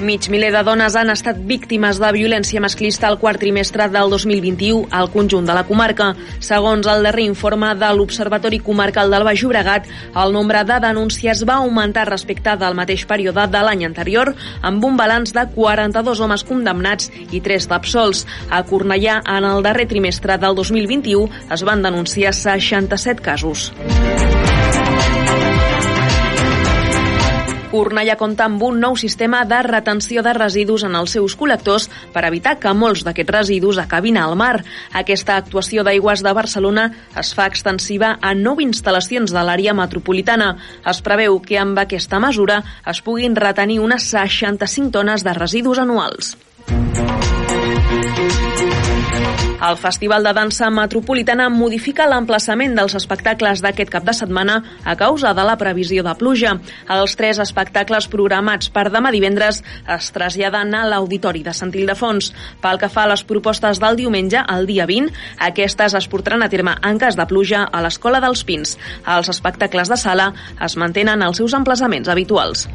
Mig miler de dones han estat víctimes de violència masclista al quart trimestre del 2021 al conjunt de la comarca. Segons el darrer informe de l'Observatori Comarcal del Baix Llobregat, el nombre de denúncies va augmentar respecte del mateix període de l'any anterior, amb un balanç de 42 homes condemnats i 3 d'absols. A Cornellà, en el darrer trimestre del 2021, es van denunciar 67 casos. Cornellà compta amb un nou sistema de retenció de residus en els seus col·lectors per evitar que molts d'aquests residus acabin al mar. Aquesta actuació d'aigües de Barcelona es fa extensiva a nou instal·lacions de l'àrea metropolitana. Es preveu que amb aquesta mesura es puguin retenir unes 65 tones de residus anuals. El Festival de Dansa Metropolitana modifica l'emplaçament dels espectacles d'aquest cap de setmana a causa de la previsió de pluja. Els tres espectacles programats per demà divendres es traslladen a l'Auditori de Sant Ildefons. Pel que fa a les propostes del diumenge, el dia 20, aquestes es portaran a terme en cas de pluja a l'Escola dels Pins. Els espectacles de sala es mantenen als seus emplaçaments habituals.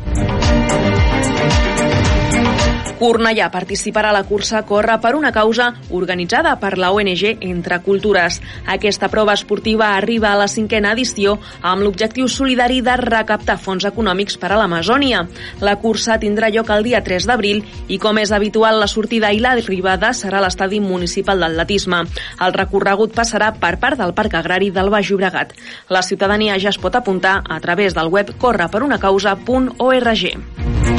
Cornellà participarà a la cursa Corre per una causa organitzada per la ONG Entre Cultures. Aquesta prova esportiva arriba a la cinquena edició amb l'objectiu solidari de recaptar fons econòmics per a l'Amazònia. La cursa tindrà lloc el dia 3 d'abril i, com és habitual, la sortida i l'arribada serà a l'estadi municipal d'atletisme. El recorregut passarà per part del Parc Agrari del Baix Llobregat. La ciutadania ja es pot apuntar a través del web correperunacausa.org.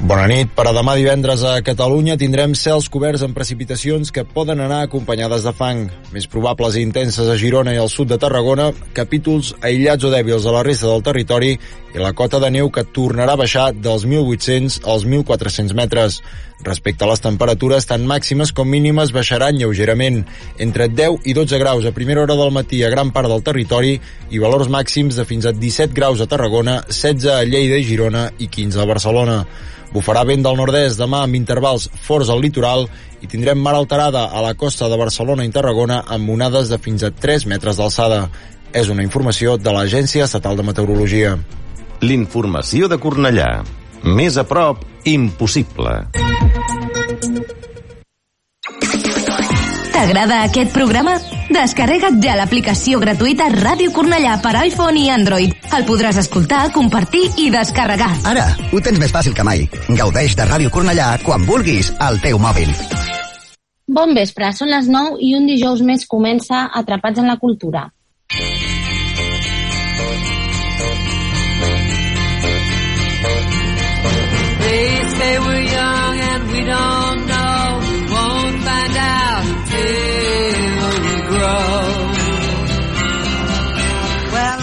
Bona nit. Per a demà divendres a Catalunya tindrem cels coberts amb precipitacions que poden anar acompanyades de fang. Més probables i intenses a Girona i al sud de Tarragona, capítols aïllats o dèbils a la resta del territori i la cota de neu que tornarà a baixar dels 1.800 als 1.400 metres. Respecte a les temperatures, tant màximes com mínimes baixaran lleugerament, entre 10 i 12 graus a primera hora del matí a gran part del territori i valors màxims de fins a 17 graus a Tarragona, 16 a Lleida i Girona i 15 a Barcelona. Bufarà vent del nord-est demà amb intervals forts al litoral i tindrem mar alterada a la costa de Barcelona i Tarragona amb onades de fins a 3 metres d'alçada. És una informació de l'Agència Estatal de Meteorologia. L'informació de Cornellà. Més a prop, impossible. T'agrada aquest programa? Descarrega't ja l'aplicació gratuïta Ràdio Cornellà per iPhone i Android. El podràs escoltar, compartir i descarregar. Ara, ho tens més fàcil que mai. Gaudeix de Ràdio Cornellà quan vulguis al teu mòbil. Bon vespre, són les 9 i un dijous més comença Atrapats en la Cultura.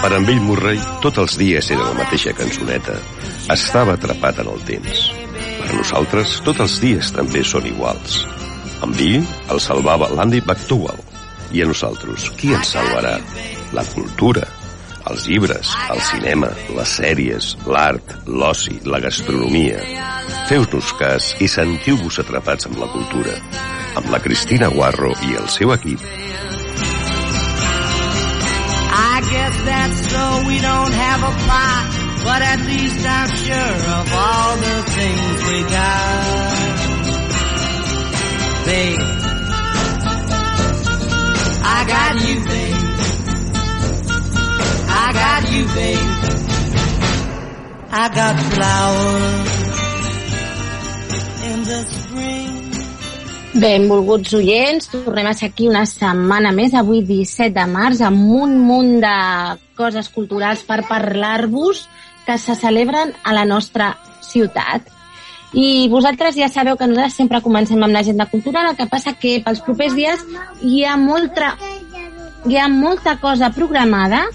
Per en Bill Murray, tots els dies era la mateixa cançoneta. Estava atrapat en el temps. Per nosaltres, tots els dies també són iguals. En Bill el salvava l'Andy McDowell. I a nosaltres, qui ens salvarà? La cultura, els llibres, el cinema, les sèries, l'art, l'oci, la gastronomia. Feu-nos cas i sentiu-vos atrapats amb la cultura. Amb la Cristina Guarro i el seu equip. Guess that's so we don't have a pot, but at least I'm sure of all the things we got. Babe, I got you, babe. I got you, babe. I got flowers in the. Benvolguts oients, tornem a ser aquí una setmana més, avui 17 de març, amb un munt de coses culturals per parlar-vos que se celebren a la nostra ciutat. I vosaltres ja sabeu que nosaltres sempre comencem amb l'agenda cultural, el que passa que pels propers dies hi ha molta, hi ha molta cosa programada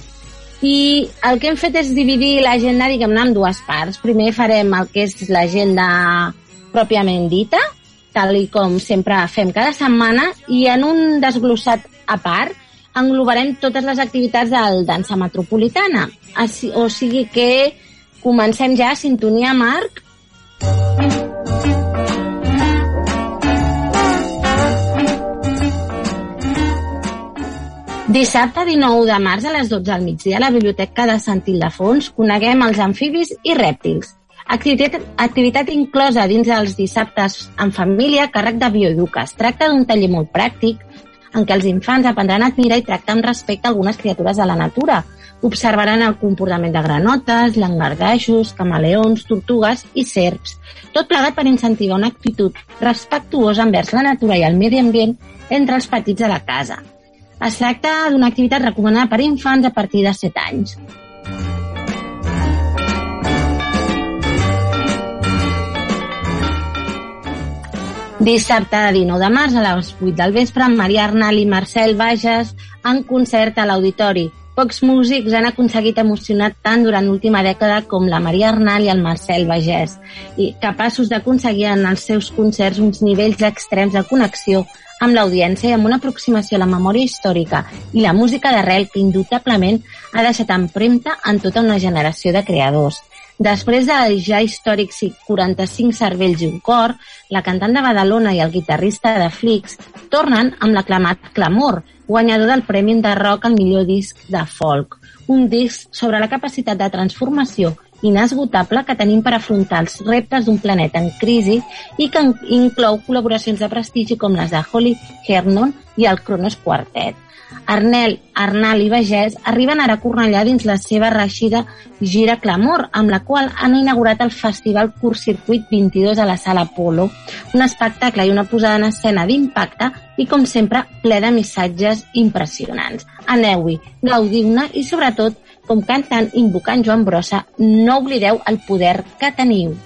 i el que hem fet és dividir l'agenda, diguem-ne, en dues parts. Primer farem el que és l'agenda pròpiament dita, tal i com sempre fem cada setmana, i en un desglossat a part englobarem totes les activitats del Dansa Metropolitana. O sigui que comencem ja a sintonia, Marc, Dissabte 19 de març a les 12 al migdia a la Biblioteca de Sant Ildefons coneguem els amfibis i rèptils. Activitat, activitat inclosa dins dels dissabtes en família càrrec de bioeduca. Es tracta d'un taller molt pràctic en què els infants aprendran a admirar i tractar amb respecte algunes criatures de la natura, observaran el comportament de granotes, llangardaixos, camaleons, tortugues i serps. Tot plegat per incentivar una actitud respectuosa envers la natura i el medi ambient entre els petits de la casa. Es tracta d'una activitat recomanada per infants a partir de 7 anys. Dissabte 19 de març a les 8 del vespre, Maria Arnal i Marcel Bages en concert a l'Auditori. Pocs músics han aconseguit emocionar tant durant l'última dècada com la Maria Arnal i el Marcel Bagès, i capaços d'aconseguir en els seus concerts uns nivells extrems de connexió amb l'audiència i amb una aproximació a la memòria històrica i la música d'arrel que indubtablement ha deixat empremta en tota una generació de creadors. Després del ja històric 45 cervells i un cor, la cantant de Badalona i el guitarrista de Flix tornen amb l'aclamat Clamor, guanyador del Premi de Rock al millor disc de folk. Un disc sobre la capacitat de transformació inesgotable que tenim per afrontar els reptes d'un planeta en crisi i que inclou col·laboracions de prestigi com les de Holly Hernon i el Cronos Quartet. Arnel, Arnal i Bagès arriben ara a Cornellà dins la seva reixida Gira Clamor, amb la qual han inaugurat el Festival Curs Circuit 22 a la Sala Polo, un espectacle i una posada en escena d'impacte i, com sempre, ple de missatges impressionants. Aneu-hi, gaudiu-ne i, sobretot, com cantant invocant Joan Brossa, no oblideu el poder que teniu.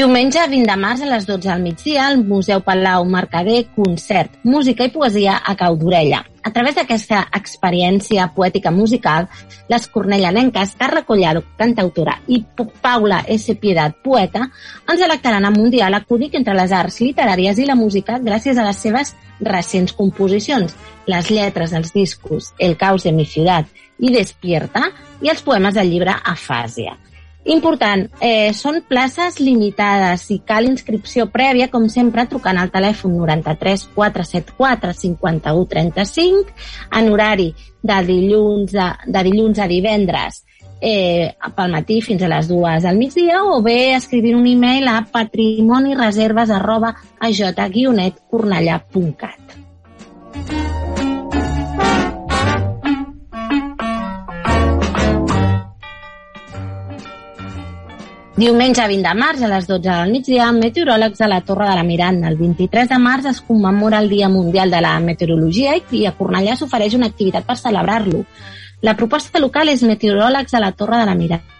Diumenge 20 de març a les 12 al migdia al Museu Palau Mercader concert, música i poesia a cau d'orella. A través d'aquesta experiència poètica musical, les cornellanenques Carla Collado, cantautora, i Paula S. Piedat, poeta, ens electaran amb un diàleg únic entre les arts literàries i la música gràcies a les seves recents composicions, les lletres dels discos El caos de mi ciudad i Despierta i els poemes del llibre Afàsia. Important, eh, són places limitades i cal inscripció prèvia, com sempre, trucant al telèfon 93 474 51 35 en horari de dilluns a, de dilluns a divendres eh, pel matí fins a les dues del migdia o bé escrivint un e-mail a patrimonireserves arroba aj-cornellà.cat. Diumenge 20 de març a les 12 del migdia, meteoròlegs de la Torre de la Miranda. El 23 de març es commemora el Dia Mundial de la Meteorologia i a Cornellà s'ofereix una activitat per celebrar-lo. La proposta local és meteoròlegs a la Torre de la Miranda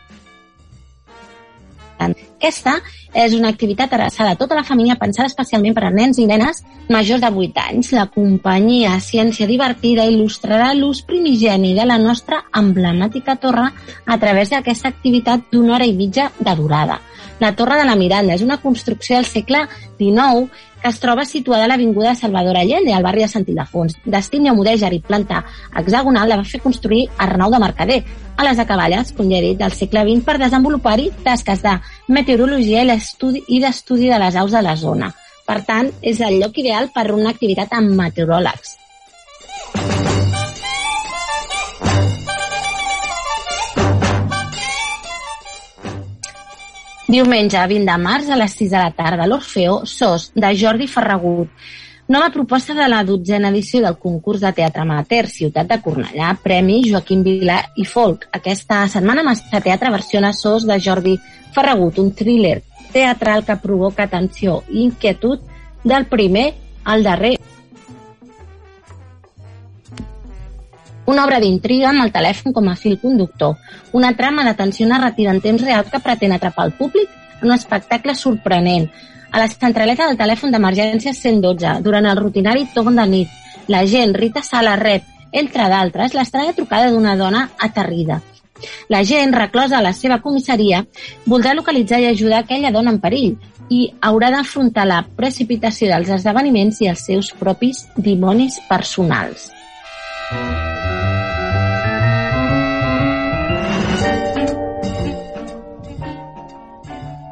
aquesta és una activitat adreçada a tota la família pensada especialment per a nens i nenes majors de 8 anys. La companyia Ciència Divertida il·lustrarà l'ús primigeni de la nostra emblemàtica torre a través d'aquesta activitat d'una hora i mitja de durada. La Torre de la Miranda és una construcció del segle XIX que es troba situada a l'Avinguda Salvador Allende, al barri de Sant Ildefons. D'estil neomudèjar i planta hexagonal la va fer construir Arnau de Mercader, a les acaballes, com ja he dit, del segle XX per desenvolupar-hi tasques de meteorologia i d'estudi de les aus de la zona. Per tant, és el lloc ideal per una activitat amb meteoròlegs. Diumenge 20 de març a les 6 de la tarda, l'Orfeo SOS, de Jordi Ferragut. Nova proposta de la dotzena edició del concurs de teatre amateur Ciutat de Cornellà, Premi Joaquim Vilà i Folk. Aquesta setmana Massa Teatre versiona SOS de Jordi Ferragut, un thriller teatral que provoca tensió i inquietud del primer al darrer Una obra d'intriga amb el telèfon com a fil conductor. Una trama de tensió narrativa en temps real que pretén atrapar el públic en un espectacle sorprenent. A la centraleta del telèfon d'emergència 112, durant el rutinari torn de nit, la gent, Rita Sala, rep, entre d'altres, l'estranya trucada d'una dona aterrida. La gent, reclosa a la seva comissaria, voldrà localitzar i ajudar aquella dona en perill i haurà d'afrontar la precipitació dels esdeveniments i els seus propis dimonis personals.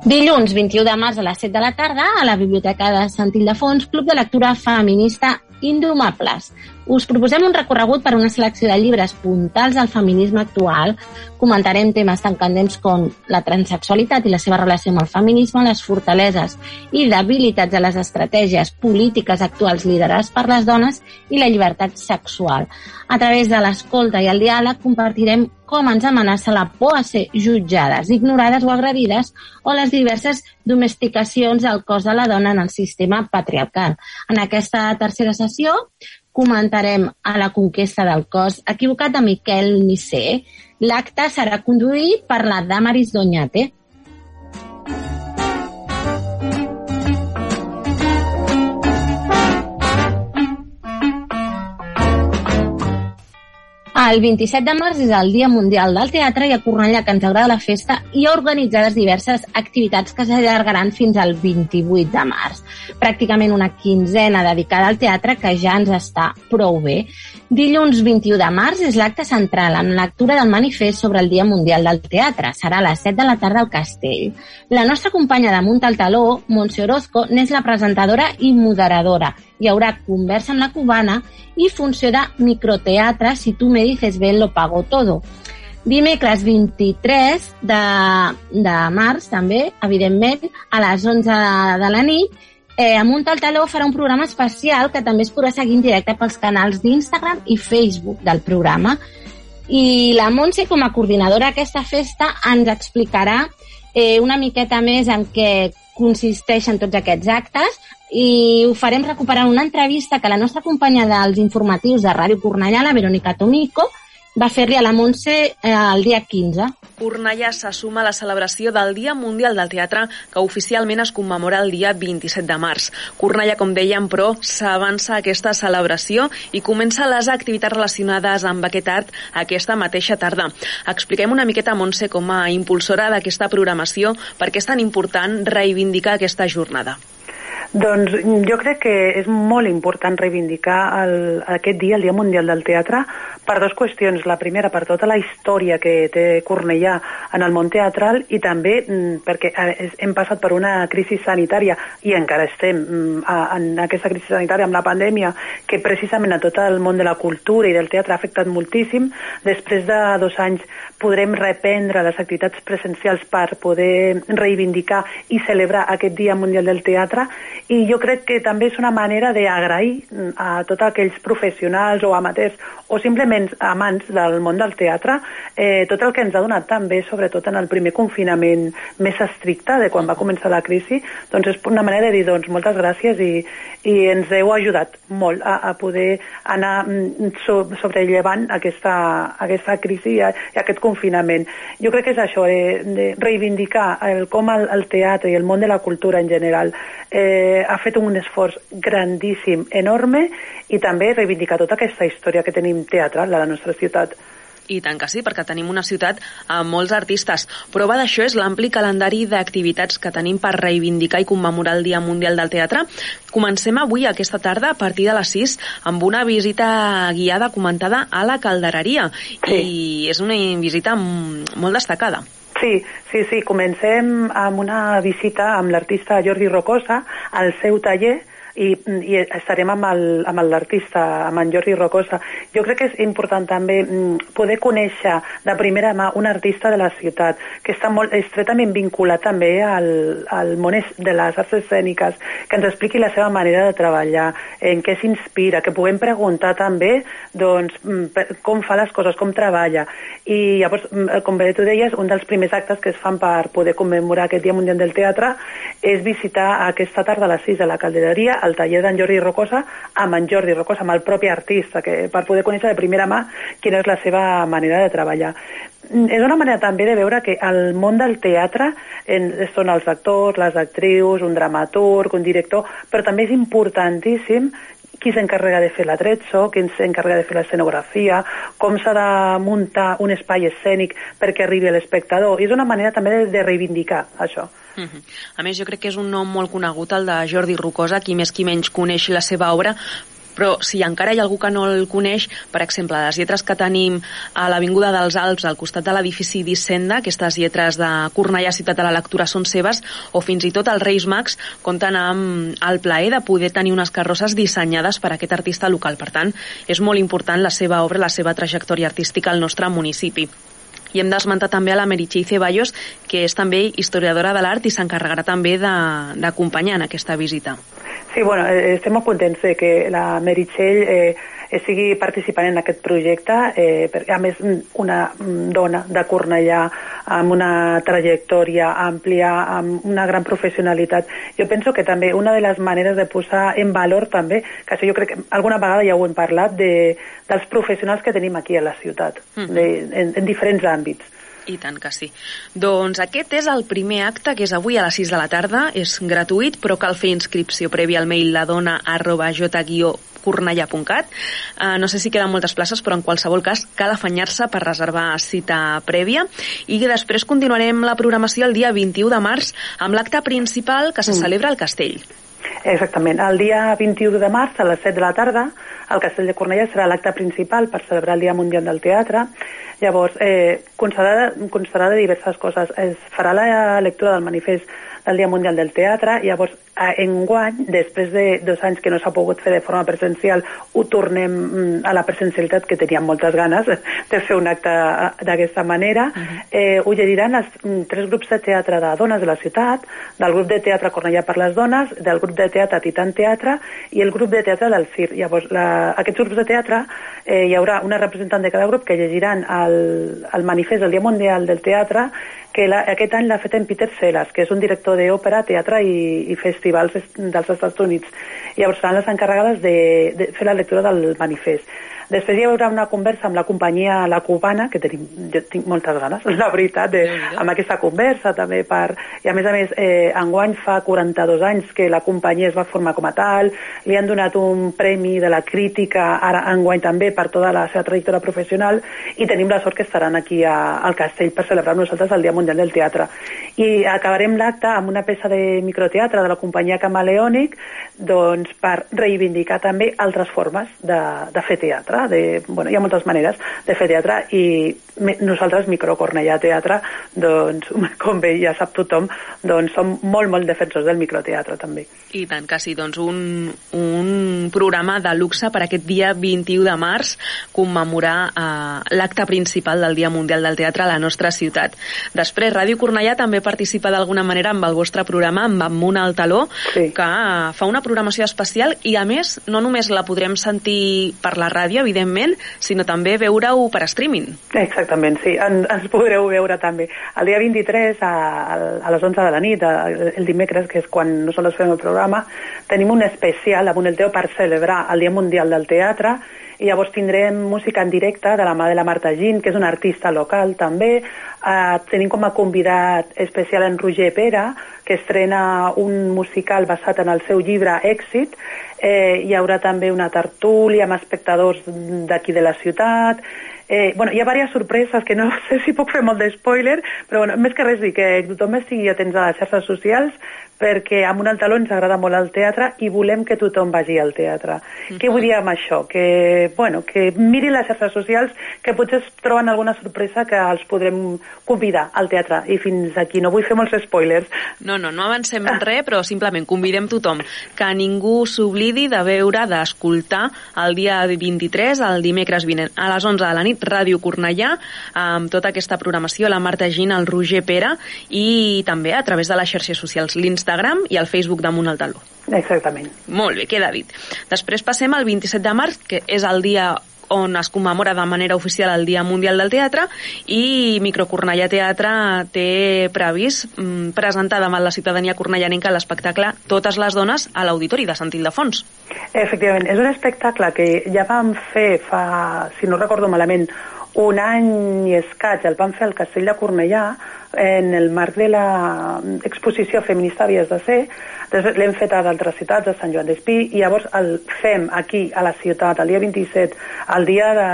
Dilluns 21 de març a les 7 de la tarda a la Biblioteca de Sant Ildefons, Club de Lectura Feminista Indomables. Us proposem un recorregut per una selecció de llibres puntals al feminisme actual. Comentarem temes tan candents com la transexualitat i la seva relació amb el feminisme, les fortaleses i debilitats de les estratègies polítiques actuals liderades per les dones i la llibertat sexual. A través de l'escolta i el diàleg compartirem com ens amenaça la por a ser jutjades, ignorades o agredides o les diverses domesticacions del cos de la dona en el sistema patriarcal. En aquesta tercera sessió comentarem a la conquesta del cos equivocat de Miquel Nisser. L'acte serà conduït per la Damaris Doñate. El 27 de març és el Dia Mundial del Teatre i a Cornellà, que ens agrada la festa, hi ha organitzades diverses activitats que s'allargaran fins al 28 de març. Pràcticament una quinzena dedicada al teatre que ja ens està prou bé. Dilluns 21 de març és l'acte central amb lectura del manifest sobre el Dia Mundial del Teatre. Serà a les 7 de la tarda al Castell. La nostra companya de Munt al Taló, Montse Orozco, n'és la presentadora i moderadora hi haurà conversa amb la cubana i funció de microteatre Si tu me dices bien lo pago todo. Dimecres 23 de, de març, també, evidentment, a les 11 de la nit, eh, Amunt al Taló farà un programa especial que també es podrà seguir en directe pels canals d'Instagram i Facebook del programa. I la Montse, com a coordinadora d'aquesta festa, ens explicarà eh, una miqueta més en què consisteixen tots aquests actes i ho farem recuperant una entrevista que la nostra companya dels informatius de Ràdio Cornellà, la Verònica Tomico, va fer-li a la Montse eh, el dia 15. Cornellà se suma a la celebració del Dia Mundial del Teatre, que oficialment es commemora el dia 27 de març. Cornellà, com dèiem, però, s'avança aquesta celebració i comença les activitats relacionades amb aquest art aquesta mateixa tarda. Expliquem una miqueta, Montse, com a impulsora d'aquesta programació, per què és tan important reivindicar aquesta jornada. Doncs jo crec que és molt important reivindicar el, aquest dia, el Dia Mundial del Teatre, per dues qüestions. La primera, per tota la història que té Cornellà en el món teatral i també mm, perquè eh, hem passat per una crisi sanitària i encara estem mm, en aquesta crisi sanitària amb la pandèmia que precisament a tot el món de la cultura i del teatre ha afectat moltíssim. Després de dos anys podrem reprendre les activitats presencials per poder reivindicar i celebrar aquest Dia Mundial del Teatre i jo crec que també és una manera d'agrair a tots aquells professionals o amateurs o simplement amants del món del teatre eh, tot el que ens ha donat també, sobretot en el primer confinament més estricte de quan va començar la crisi, doncs és una manera de dir doncs moltes gràcies i, i ens heu ajudat molt a, a poder anar mm, so, sobrellevant aquesta, aquesta crisi i, i aquest confinament. Jo crec que és això, eh, de reivindicar el, com el, el teatre i el món de la cultura en general eh, ha fet un esforç grandíssim, enorme, i també reivindicar tota aquesta història que tenim teatral a la nostra ciutat. I tant que sí, perquè tenim una ciutat amb molts artistes. Prova d'això és l'ampli calendari d'activitats que tenim per reivindicar i commemorar el Dia Mundial del Teatre. Comencem avui, aquesta tarda, a partir de les 6, amb una visita guiada comentada a la Caldereria. Sí. I és una visita molt destacada. Sí, sí, sí. Comencem amb una visita amb l'artista Jordi Rocosa al seu taller i, i estarem amb l'artista, amb, amb en Jordi Rocosa. Jo crec que és important també mm, poder conèixer de primera mà un artista de la ciutat que està molt estretament vinculat també al, al món de les arts escèniques, que ens expliqui la seva manera de treballar, en què s'inspira, que puguem preguntar també doncs, mm, com fa les coses, com treballa. I llavors, mm, com bé tu deies, un dels primers actes que es fan per poder commemorar aquest Dia Mundial del Teatre és visitar aquesta tarda a les 6 a la caldereria el taller d'en Jordi Rocosa amb en Jordi Rocosa, amb el propi artista, que per poder conèixer de primera mà quina és la seva manera de treballar. És una manera també de veure que el món del teatre en, són els actors, les actrius, un dramaturg, un director, però també és importantíssim qui s'encarrega de fer l'atrezzo, qui s'encarrega de fer l'escenografia, com s'ha de muntar un espai escènic perquè arribi a l'espectador. I és una manera també de, de reivindicar això. Uh -huh. A més, jo crec que és un nom molt conegut, el de Jordi Rocosa, qui més qui menys coneix la seva obra, però si encara hi ha algú que no el coneix, per exemple, les lletres que tenim a l'Avinguda dels Alps, al costat de l'edifici d'Hissenda, aquestes lletres de Cornellà Ciutat de la Lectura són seves, o fins i tot els Reis Mags compten amb el plaer de poder tenir unes carrosses dissenyades per a aquest artista local. Per tant, és molt important la seva obra, la seva trajectòria artística al nostre municipi. I hem d'esmentar també a la Meritxell Ceballos, que és també historiadora de l'art i s'encarregarà també d'acompanyar en aquesta visita. Sí, bueno, eh, estem molt contents de que la Meritxell eh, sigui participant en aquest projecte, eh, perquè a més una dona de Cornellà amb una trajectòria àmplia, amb una gran professionalitat. Jo penso que també una de les maneres de posar en valor també, que això jo crec que alguna vegada ja ho hem parlat, de, dels professionals que tenim aquí a la ciutat, mm de, en, en diferents àmbits i tant que sí. Doncs aquest és el primer acte, que és avui a les 6 de la tarda, és gratuït, però cal fer inscripció prèvia al mail ladona arroba j cornellà.cat. Uh, no sé si queden moltes places, però en qualsevol cas cal afanyar-se per reservar cita prèvia. I després continuarem la programació el dia 21 de març amb l'acte principal que se mm. celebra al Castell. Exactament. El dia 21 de març, a les 7 de la tarda, al Castell de Cornellà serà l'acte principal per celebrar el Dia Mundial del Teatre. Llavors, eh, constarà, constarà de diverses coses. Es farà la lectura del manifest del Dia Mundial del Teatre. Llavors, en guany, després de dos anys que no s'ha pogut fer de forma presencial, ho tornem mm, a la presencialitat que teníem moltes ganes de fer un acte d'aquesta manera. Uh -huh. eh, ho llegiran els mm, tres grups de teatre de dones de la ciutat, del grup de teatre Cornellà per les dones, del grup de teatre Titan Teatre i el grup de teatre del CIR. Llavors, la, aquests grups de teatre eh, hi haurà una representant de cada grup que llegiran el, el manifest del Dia Mundial del Teatre que la, aquest any l'ha fet en Peter Sellers, que és un director d'òpera, teatre i, i festivals dels Estats Units. Llavors seran les encarregades de, de fer la lectura del manifest. Després hi haurà una conversa amb la companyia La Cubana, que tenim, jo tinc moltes ganes, la veritat, de, amb aquesta conversa també per... I a més a més, eh, enguany fa 42 anys que la companyia es va formar com a tal, li han donat un premi de la crítica, ara enguany també, per tota la seva trajectòria professional, i tenim la sort que estaran aquí a, al castell per celebrar nosaltres el Dia Mundial del Teatre. I acabarem l'acte amb una peça de microteatre de la companyia Camaleònic, doncs per reivindicar també altres formes de, de fer teatre teatre, de, bueno, hi ha moltes de fer teatre i nosaltres, Microcornellà Teatre, doncs, com bé ja sap tothom, doncs som molt, molt defensors del microteatre també. I tant que sí, doncs un, un programa de luxe per aquest dia 21 de març commemorar eh, l'acte principal del Dia Mundial del Teatre a la nostra ciutat. Després, Ràdio Cornellà també participa d'alguna manera amb el vostre programa, amb Amunt al Taló, sí. que fa una programació especial i, a més, no només la podrem sentir per la ràdio, evidentment, sinó també veure-ho per streaming. Exactament, sí, en, ens podreu veure també. El dia 23, a, a les 11 de la nit, el dimecres, que és quan nosaltres fem el programa, tenim un especial a Bonelteo per celebrar el Dia Mundial del Teatre i llavors tindrem música en directe de la mà de la Marta Gin, que és una artista local també. Uh, tenim com a convidat especial en Roger Pera, que estrena un musical basat en el seu llibre Èxit. Eh, hi haurà també una tertúlia amb espectadors d'aquí de la ciutat. Eh, bueno, hi ha diverses sorpreses que no sé si puc fer molt de spoiler, però bueno, més que res dir que tothom estigui atents a les xarxes socials perquè amb un taló ens agrada molt el teatre i volem que tothom vagi al teatre. Uh -huh. Què vull dir amb això? Que, bueno, que mirin les xarxes socials, que potser es troben alguna sorpresa que els podrem convidar al teatre. I fins aquí, no vull fer molts spoilers. No, no, no avancem en res, però simplement convidem tothom que ningú s'oblidi de veure, d'escoltar el dia 23, el dimecres vinent, a les 11 de la nit, Ràdio Cornellà, amb tota aquesta programació, la Marta Gina, el Roger Pera, i també a través de les xarxes socials, l'Insta l'Instagram i al Facebook damunt el taló. Exactament. Molt bé, queda dit. Després passem al 27 de març, que és el dia on es commemora de manera oficial el Dia Mundial del Teatre i Microcornellà Teatre té previst mm, presentar davant la ciutadania cornellanenca l'espectacle Totes les dones a l'Auditori de Sant Ildefons. Efectivament, és un espectacle que ja vam fer fa, si no recordo malament, un any i escaig el vam fer al Castell de Cornellà en el marc de l'exposició feminista Vies de Ser, l'hem fet a d'altres ciutats, a Sant Joan d'Espí, i llavors el fem aquí, a la ciutat, el dia 27, el dia de,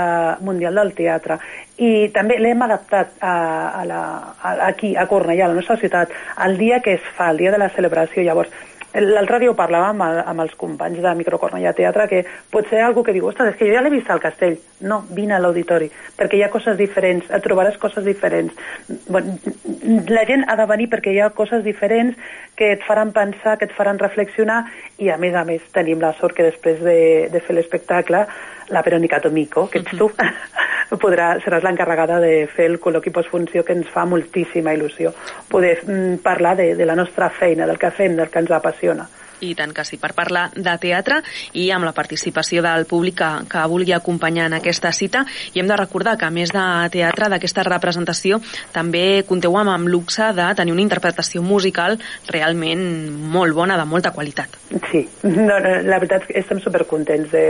mundial del teatre. I també l'hem adaptat a, a la, a, aquí, a Cornellà, a la nostra ciutat, el dia que es fa, el dia de la celebració. Llavors, L'altre dia ho parlàvem amb, amb els companys de Microcornellà Teatre, que pot ser algú que diu, ostres, és que jo ja l'he vist al castell. No, vine a l'auditori, perquè hi ha coses diferents, et trobaràs coses diferents. Bueno, la gent ha de venir perquè hi ha coses diferents que et faran pensar, que et faran reflexionar, i a més a més tenim la sort que després de, de fer l'espectacle la Verònica Tomico, que ets tu, uh -huh. Podrà, seràs l'encarregada de fer el col·loqui postfunció que ens fa moltíssima il·lusió poder mm, parlar de, de la nostra feina, del que fem, del que ens apassiona i tant que sí, per parlar de teatre i amb la participació del públic que, que vulgui acompanyar en aquesta cita. I hem de recordar que a més de teatre d'aquesta representació també compteu amb, amb luxe de tenir una interpretació musical realment molt bona, de molta qualitat. Sí, no, no, la veritat és que estem supercontents de,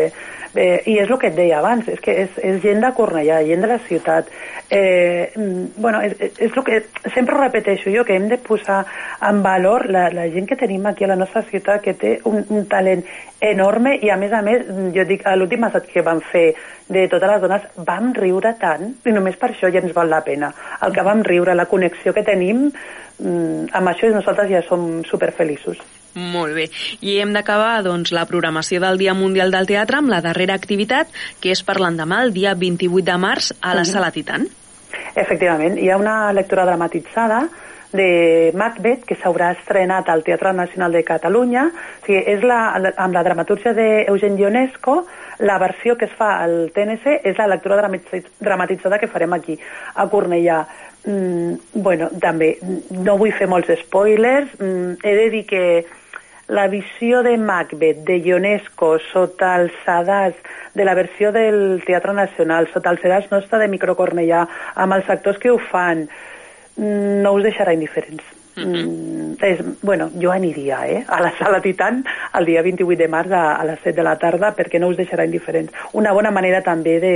de, i és el que et deia abans, és que és, és gent de Cornellà, gent de la ciutat. Eh, mm, bueno, és, és el que sempre repeteixo jo, que hem de posar en valor la, la gent que tenim aquí a la nostra ciutat que té un, un talent enorme i a més a més, jo dic, a l'últim assaig que vam fer de totes les dones, vam riure tant i només per això ja ens val la pena. El que vam riure, la connexió que tenim, mm, amb això nosaltres ja som superfeliços. Molt bé. I hem d'acabar doncs, la programació del Dia Mundial del Teatre amb la darrera activitat, que és per l'endemà, el dia 28 de març, a la -huh. Sala Titan. Efectivament. Hi ha una lectura dramatitzada de Macbeth, que s'haurà estrenat al Teatre Nacional de Catalunya. O sigui, és la, amb la dramatúrgia d'Eugen Dionesco, la versió que es fa al TNC és la lectura dramatitzada que farem aquí, a Cornellà. Mm, bueno, també, no vull fer molts spoilers, mm, he de dir que la visió de Macbeth, de Ionesco, sota els sedats de la versió del Teatre Nacional, sota els sedats nostre de Microcornellà, amb els actors que ho fan, no us deixarà indiferents. -huh. mm, és, bueno, jo aniria eh, a la sala Titan el dia 28 de març a, a les 7 de la tarda perquè no us deixarà indiferents. Una bona manera també de,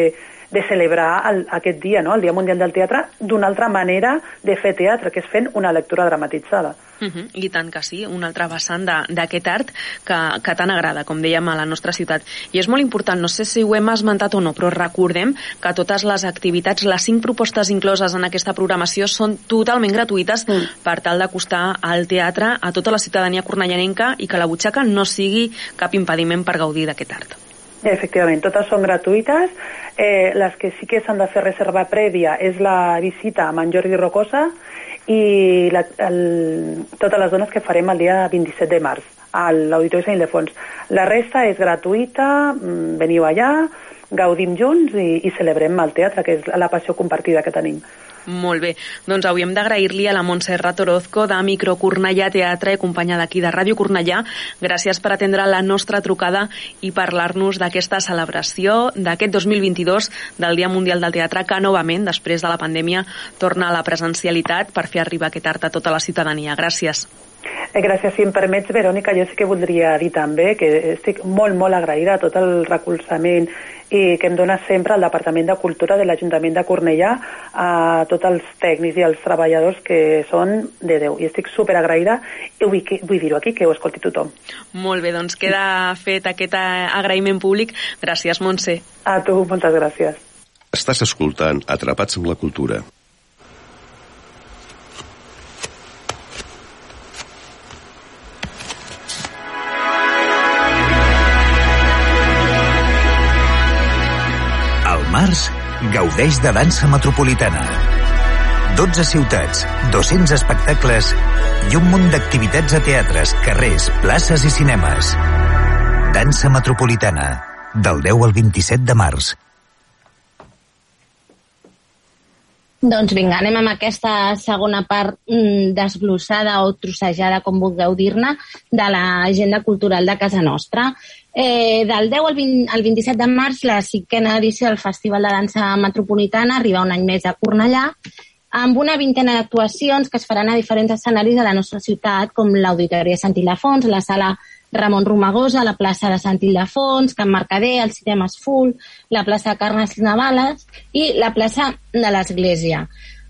de celebrar el, aquest dia, no? el Dia Mundial del Teatre, d'una altra manera de fer teatre, que és fent una lectura dramatitzada. Uh -huh. I tant que sí, un altre vessant d'aquest art que, que tant agrada, com dèiem, a la nostra ciutat. I és molt important, no sé si ho hem esmentat o no, però recordem que totes les activitats, les cinc propostes incloses en aquesta programació són totalment gratuïtes mm. per tal d'acostar al teatre a tota la ciutadania cornellanenca i que la butxaca no sigui cap impediment per gaudir d'aquest art. Efectivament, totes són gratuïtes. Eh, les que sí que s'han de fer reserva prèvia és la visita a en Jordi Rocosa i la, el, totes les dones que farem el dia 27 de març a l'Auditori Sant Ildefons. La resta és gratuïta, mm, veniu allà, gaudim junts i, i celebrem el teatre, que és la passió compartida que tenim. Molt bé. Doncs avui hem d'agrair-li a la Montserrat Orozco de Micro Cornellà Teatre, companya d'aquí de Ràdio Cornellà. Gràcies per atendre la nostra trucada i parlar-nos d'aquesta celebració d'aquest 2022 del Dia Mundial del Teatre, que novament, després de la pandèmia, torna a la presencialitat per fer arribar aquest art a tota la ciutadania. Gràcies. Eh, gràcies. Si em permets, Verònica, jo sí que voldria dir també que estic molt, molt agraïda a tot el recolzament i que em dona sempre el Departament de Cultura de l'Ajuntament de Cornellà a tots els tècnics i els treballadors que són de Déu. I estic super agraïda i vull, vull dir-ho aquí, que ho escolti tothom. Molt bé, doncs queda fet aquest agraïment públic. Gràcies, Montse. A tu, moltes gràcies. Estàs escoltant Atrapats amb la Cultura. Març, gaudeix de dansa metropolitana. 12 ciutats, 200 espectacles i un munt d'activitats a teatres, carrers, places i cinemes. Dansa metropolitana, del 10 al 27 de març. Doncs vinga, anem amb aquesta segona part mm, desglossada o trossejada, com vulgueu dir-ne, de l'agenda cultural de casa nostra. Eh, del 10 al, 20, al 27 de març, la cinquena edició del Festival de Dansa Metropolitana arriba un any més a Cornellà, amb una vintena d'actuacions que es faran a diferents escenaris de la nostra ciutat, com l'Auditori de Sant Ildefons, la sala Ramon Romagosa, la plaça de Sant Ildefons, Can Mercader, el cinema Full, la plaça Carnes Navales i la plaça de l'Església.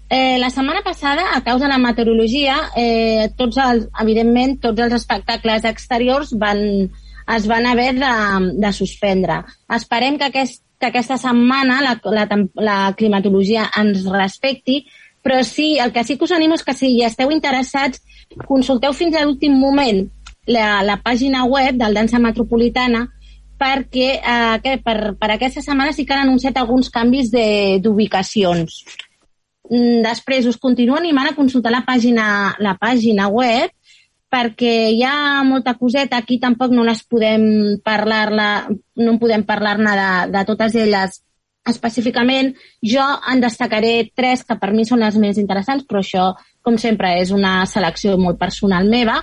Eh, la setmana passada, a causa de la meteorologia, eh, tots els, evidentment, tots els espectacles exteriors van, es van haver de, de suspendre. Esperem que, aquest, que aquesta setmana la, la, la climatologia ens respecti, però sí, el que sí que us animo és que si esteu interessats, consulteu fins a l'últim moment la, la pàgina web del Dansa Metropolitana perquè eh, que per, per aquesta setmana sí que han anunciat alguns canvis d'ubicacions. Mm, després us continuo animant a consultar la pàgina, la pàgina web perquè hi ha molta coseta, aquí tampoc no les podem parlar no en podem parlar-ne de, de totes elles específicament. Jo en destacaré tres que per mi són les més interessants, però això, com sempre, és una selecció molt personal meva.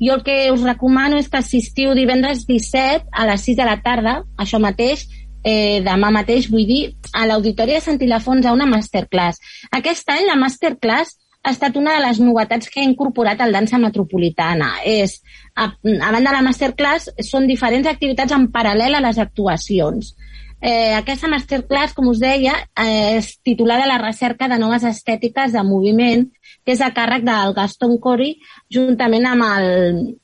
Jo el que us recomano és que assistiu divendres 17 a les 6 de la tarda, això mateix, eh, demà mateix, vull dir, a l'Auditori de Sant Ilafons a una masterclass. Aquest any la masterclass ha estat una de les novetats que ha incorporat el Dansa Metropolitana. És, a, a banda de la masterclass, són diferents activitats en paral·lel a les actuacions. Eh, aquesta masterclass, com us deia, eh, és titulada La recerca de noves estètiques de moviment, que és a càrrec del Gaston Cori, juntament amb el,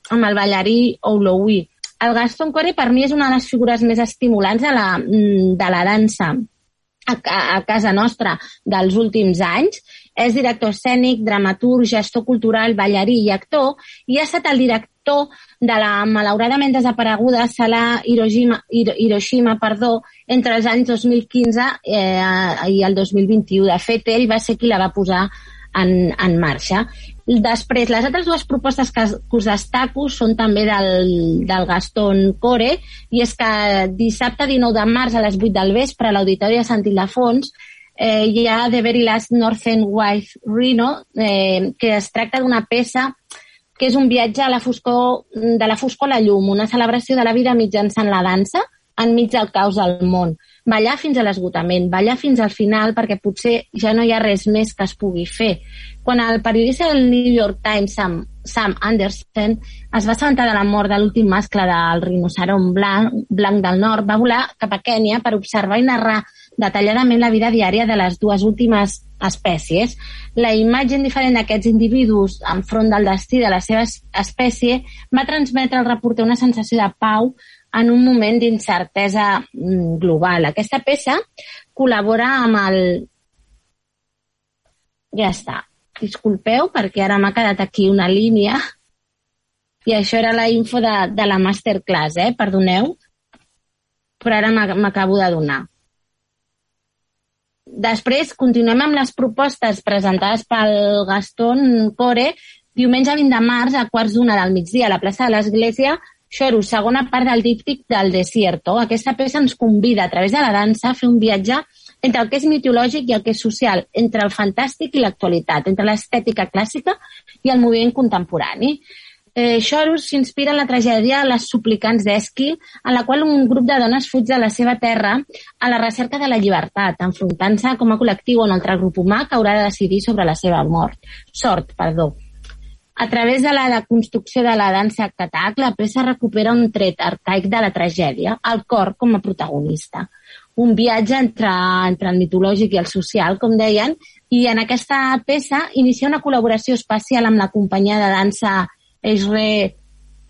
amb el ballarí Ouloui. El Gaston Cori per mi és una de les figures més estimulants de la, de la dansa a, a casa nostra dels últims anys. És director escènic, dramaturg, gestor cultural, ballarí i actor, i ha estat el director de la malauradament desapareguda sala Hiroshima, Hiroshima perdó, entre els anys 2015 eh, i el 2021. De fet, ell va ser qui la va posar en, en marxa. Després, les altres dues propostes que, que us destaco són també del, del Gaston Core, i és que dissabte 19 de març a les 8 del vespre a l'Auditori de Sant Ildefons eh, hi ha The Very Last Northern Wife Reno, eh, que es tracta d'una peça que és un viatge a la foscor, de la foscor a la llum, una celebració de la vida mitjançant la dansa enmig del caos del món. Ballar fins a l'esgotament, ballar fins al final perquè potser ja no hi ha res més que es pugui fer. Quan el periodista del New York Times, Sam, Sam Anderson, es va assabentar de la mort de l'últim mascle del rinoceron blanc, blanc del nord, va volar cap a Kènia per observar i narrar detalladament la vida diària de les dues últimes espècies. La imatge indiferent d'aquests individus enfront del destí de la seva espècie va transmetre al reporter una sensació de pau en un moment d'incertesa mm, global. Aquesta peça col·labora amb el... Ja està. Disculpeu, perquè ara m'ha quedat aquí una línia i això era la info de, de la masterclass, eh? Perdoneu, però ara m'acabo de donar. Després, continuem amb les propostes presentades pel Gaston Core diumenge 20 de març a quarts d'una del migdia a la plaça de l'Església Xoro, segona part del díptic del Desierto. Aquesta peça ens convida a través de la dansa a fer un viatge entre el que és mitològic i el que és social, entre el fantàstic i l'actualitat, entre l'estètica clàssica i el moviment contemporani. Eh, Xorus s'inspira en la tragèdia Les suplicants d'Esquil, en la qual un grup de dones fuig de la seva terra a la recerca de la llibertat, enfrontant-se com a col·lectiu on un altre grup humà que haurà de decidir sobre la seva mort. Sort, perdó. A través de la deconstrucció de la dansa catac, la peça recupera un tret arcaic de la tragèdia, el cor com a protagonista. Un viatge entre, entre el mitològic i el social, com deien, i en aquesta peça inicia una col·laboració espacial amb la companyia de dansa Esre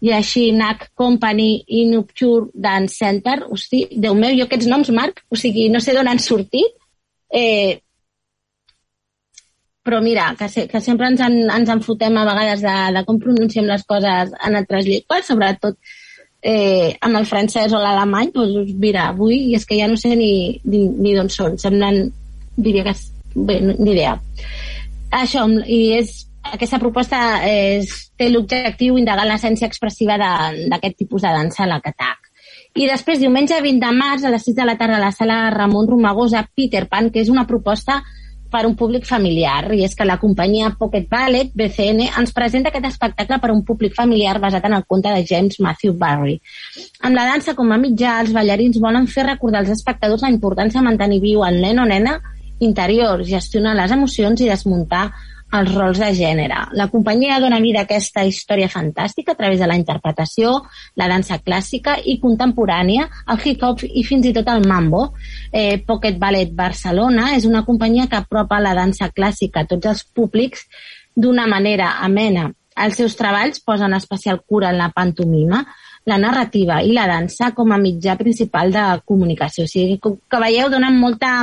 Yashinak Company i Nupture Dance Center. Hosti, Déu meu, jo aquests noms, Marc, o sigui, no sé d'on han sortit. Eh, però mira, que, se, que sempre ens en, ens enfotem a vegades de, de com pronunciem les coses en altres llengües, sobretot eh, amb el francès o l'alemany, doncs mira, avui és que ja no sé ni, ni, ni d'on són, semblen, diria que, bé, ni idea. Això, i és aquesta proposta és, té l'objectiu indagar l'essència expressiva d'aquest tipus de dansa a la catac. I després, diumenge 20 de març, a les 6 de la tarda, a la sala Ramon Romagosa, Peter Pan, que és una proposta per un públic familiar i és que la companyia Pocket Ballet, BCN, ens presenta aquest espectacle per a un públic familiar basat en el conte de James Matthew Barry. Amb la dansa com a mitjà, els ballarins volen fer recordar als espectadors la importància de mantenir viu el nen o nena interior, gestionar les emocions i desmuntar els rols de gènere. La companyia dona vida a aquesta història fantàstica a través de la interpretació, la dansa clàssica i contemporània, el hip-hop i fins i tot el mambo. Eh, Pocket Ballet Barcelona és una companyia que apropa la dansa clàssica a tots els públics d'una manera amena. Els seus treballs posen especial cura en la pantomima, la narrativa i la dansa com a mitjà principal de comunicació. O sigui, que veieu, donen molta,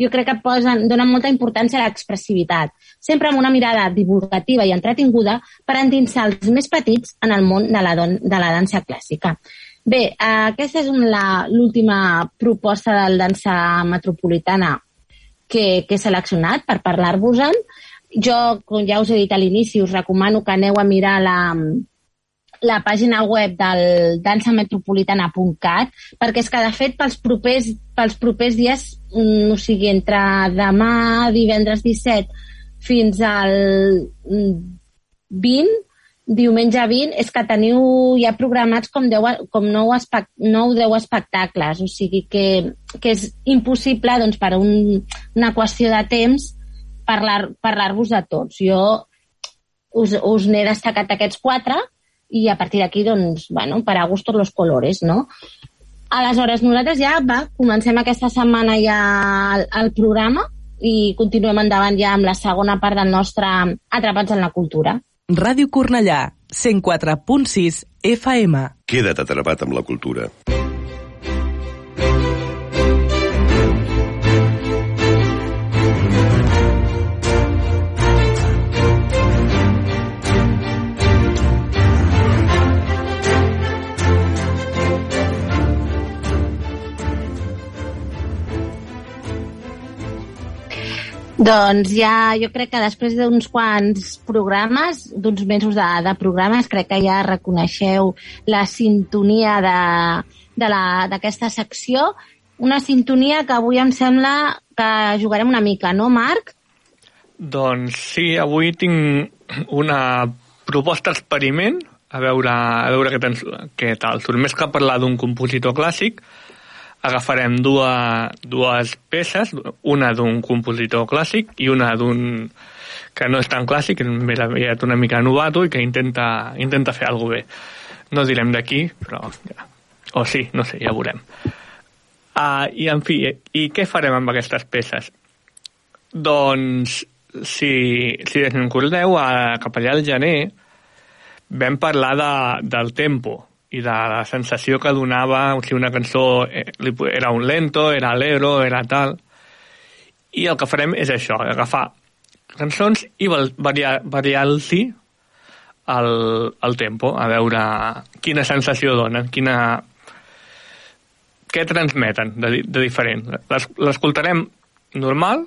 jo crec que posen, donen molta importància a l'expressivitat sempre amb una mirada divulgativa i entretinguda per endinsar els més petits en el món de la, don, de la dansa clàssica. Bé, aquesta és l'última proposta del dansa metropolitana que, que he seleccionat per parlar-vos-en. Jo, com ja us he dit a l'inici, us recomano que aneu a mirar la, la pàgina web del dansametropolitana.cat perquè és que, de fet, pels propers, pels propers dies, o sigui, entre demà, divendres 17 fins al 20, mm, diumenge 20, és que teniu ja programats com, 10, com 9, espect, 9 10 espectacles, o sigui que, que és impossible doncs, per un, una qüestió de temps parlar-vos parlar de tots. Jo us, us n'he destacat aquests quatre i a partir d'aquí, doncs, bueno, per a gustos los colores, no? Aleshores, nosaltres ja va, comencem aquesta setmana ja el, el programa i continuem endavant ja amb la segona part del nostre Atrapats en la Cultura. Ràdio Cornellà, 104.6 FM. Queda't atrapat amb la cultura. Doncs ja, jo crec que després d'uns quants programes, d'uns mesos de, de programes, crec que ja reconeixeu la sintonia d'aquesta secció. Una sintonia que avui em sembla que jugarem una mica, no, Marc? Doncs sí, avui tinc una proposta experiment, a veure, a veure què, tens, què tal. Surt més que parlar d'un compositor clàssic, agafarem dues, dues peces, una d'un compositor clàssic i una d'un que no és tan clàssic, més aviat una mica novato i que intenta, intenta fer alguna bé. No direm d'aquí, però... Ja. O sí, no sé, ja veurem. Uh, I, en fi, i què farem amb aquestes peces? Doncs, si, si recordeu, cap allà al gener vam parlar de, del tempo, i de la sensació que donava, o sigui, una cançó eh, era un lento, era alegro, era tal... I el que farem és això, agafar cançons i variar-los variar el, el tempo, a veure quina sensació donen, quina... què transmeten de, de diferent. L'escoltarem normal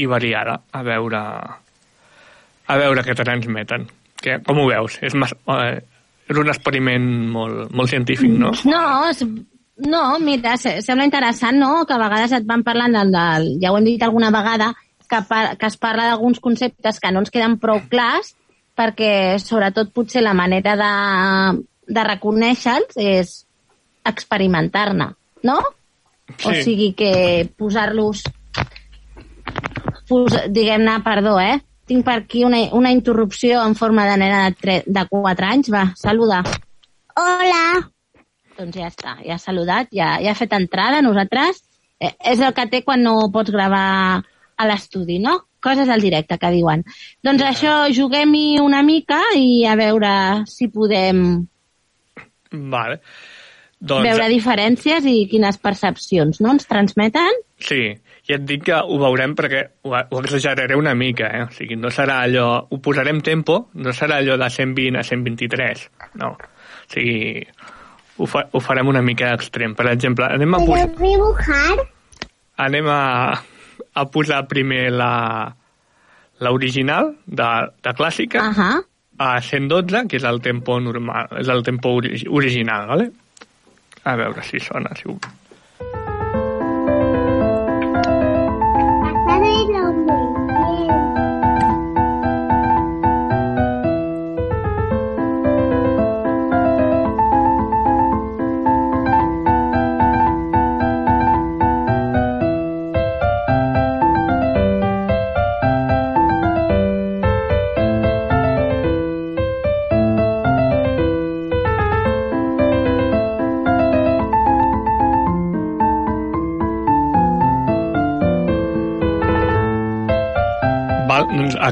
i variada, a veure a veure què transmeten. Que, com ho veus? És mas, eh, és un experiment molt, molt científic, no? No, no, mira, sembla interessant, no?, que a vegades et van parlant del, del ja ho hem dit alguna vegada, que, par, que es parla d'alguns conceptes que no ens queden prou clars, perquè sobretot potser la manera de, de reconèixer-los és experimentar-ne, no? Sí. O sigui que posar-los pos, diguem-ne, perdó, eh? Tinc per aquí una, una interrupció en forma de nena de, 3, de 4 anys. Va, saluda. Hola. Doncs ja està, ja ha saludat, ja, ja ha fet entrada. Nosaltres eh, és el que té quan no pots gravar a l'estudi, no? Coses al directe, que diuen. Doncs ja. això, juguem-hi una mica i a veure si podem vale. Doncs... veure diferències i quines percepcions no ens transmeten. Sí, i et dic que ho veurem perquè ho, ho exageraré una mica, eh? O sigui, no serà allò... Ho posarem tempo, no serà allò de 120 a 123, no. O sigui, ho, fa, ho farem una mica extrem. Per exemple, anem a posar... Anem a, a posar primer la l'original de, de clàssica uh -huh. a 112, que és el tempo normal, és el tempo ori original, ¿vale? A veure si sona, si ho...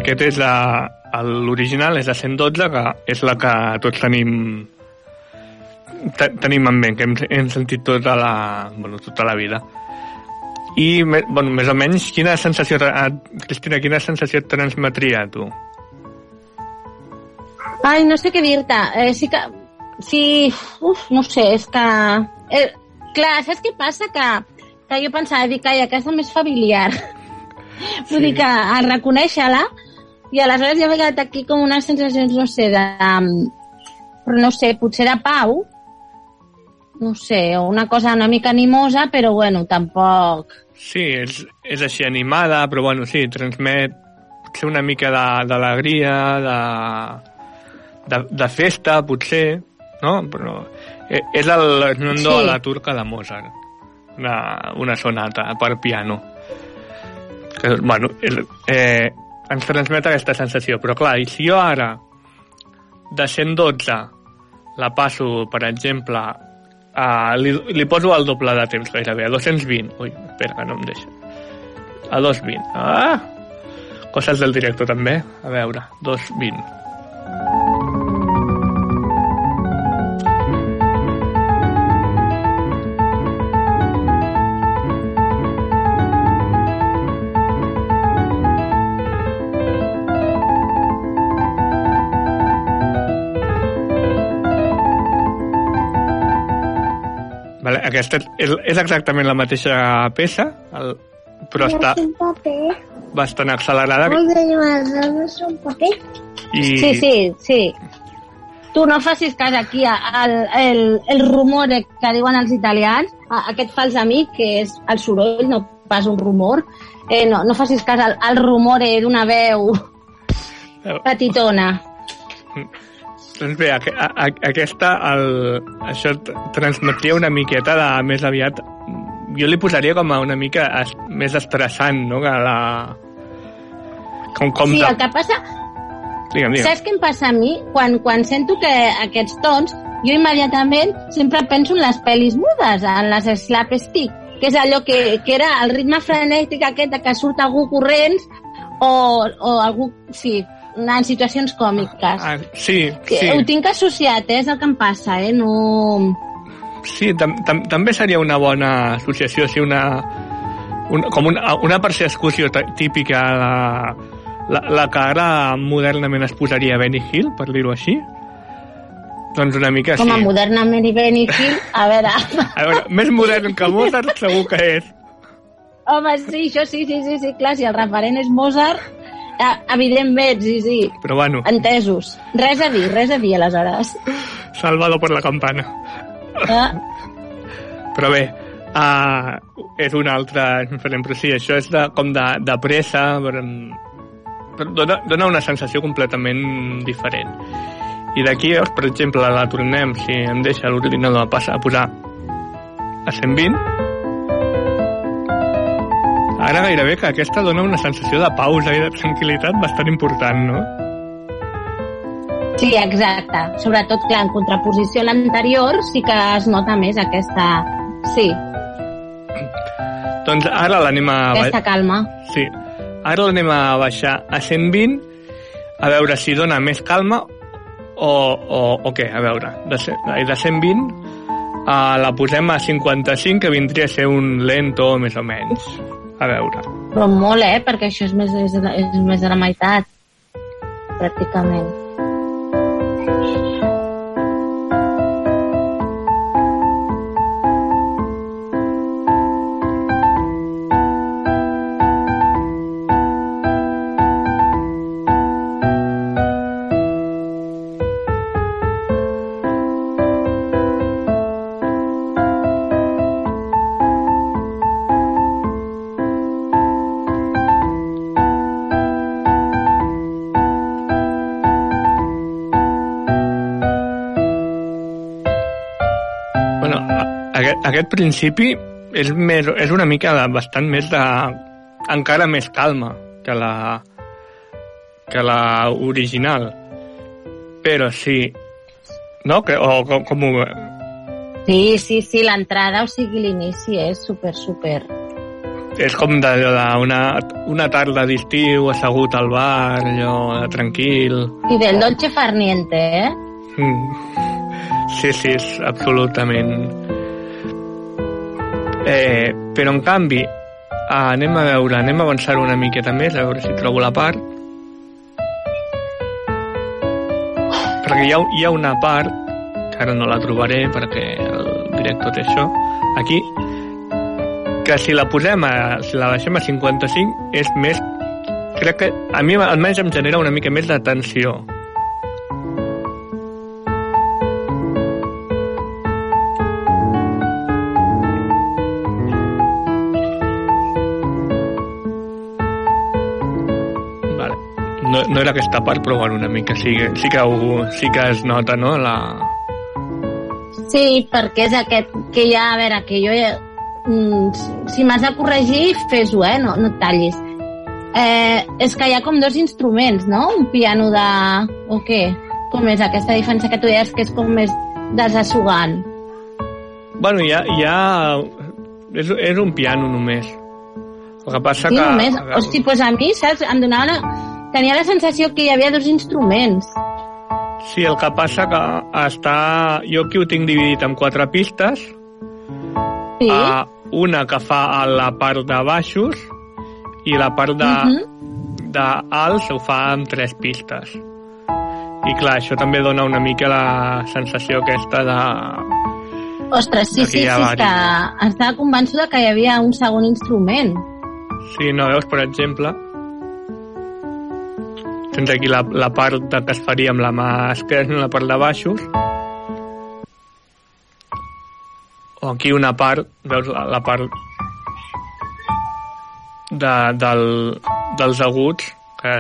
aquest és la- l'original, és la 112, que és la que tots tenim te, tenim en ment, que hem, hem sentit tota la, bueno, tota la vida. I, me- bueno, més o menys, quina sensació, eh, Cristina, quina sensació et transmetria a tu? Ai, no sé què dir-te. Eh, sí que... Sí, uf, no sé, és que... Eh, clar, saps què passa? Que, que jo pensava, dic, ai, aquesta és més familiar. Sí. Vull dir que a reconèixer-la i aleshores ja m'he quedat aquí com unes sensacions, no sé, de... um, Però no sé, potser de pau, no sé, o una cosa una mica animosa, però bueno, tampoc... Sí, és, és així animada, però bueno, sí, transmet potser una mica de- d'alegria, de, de, de festa, potser, no? Però eh, és el Nondo Sí. a la turca de Mozart, una, una sonata per piano. Que, bueno, és, eh, ens transmet aquesta sensació, però clar, i si jo ara de 112 la passo, per exemple, a, li, li poso el doble de temps gairebé, a 220. Ui, espera, que no em deixa. A 220. Ah! Coses del director també. A veure, 220. Aquesta és, és exactament la mateixa peça, el, però està un paper. bastant accelerada dir aleshores un paper? i... Sí, sí, sí. Tu no facis cas aquí al el, el rumor que diuen els italians, a, aquest fals amic, que és el soroll, no pas un rumor. Eh, no, no facis cas al, al rumor d'una veu petitona. Doncs bé, a, a, aquesta, el, això transmetria una miqueta de més aviat... Jo li posaria com a una mica es, més estressant, no?, que la... Com, com Sí, de... el que passa... Digue'm, digue'm. Saps què em passa a mi? Quan, quan sento que aquests tons, jo immediatament sempre penso en les pel·lis mudes, en les slapstick, que és allò que, que era el ritme frenètic aquest de que surt algú corrents o, o algú, sí, en situacions còmiques. Ah, sí, Que sí. Ho tinc associat, eh? és el que em passa, eh? No... Sí, tam, tam, també seria una bona associació, sí, una, una, com una, una persecució típica, la, la, la que ara modernament es posaria Benny Hill, per dir-ho així. Doncs una mica Com a així. modernament i Benny Hill, a veure... A veure, més modern que Mozart segur que és. Home, sí, això sí, sí, sí, sí, clar, si el referent és Mozart, eh, evidentment, sí, sí. Però bueno, Entesos. Res a dir, res a dir, aleshores. salvado per la campana. Eh? Però bé, uh, és una altra... Però sí, això és de, com de, de pressa, però, però dona, dona una sensació completament diferent. I d'aquí, llavors, per exemple, la tornem, si em deixa l'ordinador a, passar, a posar a 120, ara gairebé que aquesta dona una sensació de pausa i de tranquil·litat bastant important, no? Sí, exacte. Sobretot, clar, en contraposició a l'anterior, sí que es nota més aquesta... Sí, Doncs ara l'anem a... aquesta calma. Sí. Ara l'anem a baixar a 120 a veure si dona més calma o, o, o què, a veure. De, de 120 uh, la posem a 55, que vindria a ser un lento, més o menys. A veure. Però molt, eh? Perquè això és més, és, és més de la meitat, pràcticament. Aquest, principi és, més, és una mica de, bastant més de... encara més calma que la que la original. Però sí... No? Que, o com, com ho... Sí, sí, sí, l'entrada, o sigui, l'inici és super, super... és com d'allò d'una una tarda d'estiu assegut al bar, allò de tranquil. I del dolce farniente, eh? Mm. Sí, sí, és absolutament... Eh, però en canvi, ah, anem a veure, anem a avançar una miqueta més, a veure si trobo la part. Perquè hi ha, hi ha una part, que ara no la trobaré perquè el director té això, aquí, que si la posem a, si la deixem a 55 és més crec que a mi almenys em genera una mica més de tensió no, no era aquesta part però bueno, una mica sí, sí, que, ho, sí que es nota no? la, Sí, perquè és aquest que ja, a veure, que jo ja, mm, si m'has de corregir, fes-ho, eh? No, no et tallis. Eh, és que hi ha com dos instruments, no? Un piano de... o què? Com és aquesta diferència que tu deies que és com més desassugant? Bueno, ja, ja és, és un piano només. El que passa Sí, que... només. Hosti, doncs a mi, saps? Em donava la... Tenia la sensació que hi havia dos instruments. Sí, el que passa que està... Jo aquí ho tinc dividit en quatre pistes. Sí. Uh, una que fa a la part de baixos i la part de, Mhm. de alts ho fa amb tres pistes. I clar, això també dona una mica la sensació aquesta de... Ostres, sí, Aquí sí, sí, és que estava convençuda que hi havia un segon instrument. Sí, no veus, per exemple, tens aquí la, la part de que es faria amb la mà esquerra, la part de baixos, o aquí una part, veus la, la part de, del, dels aguts que,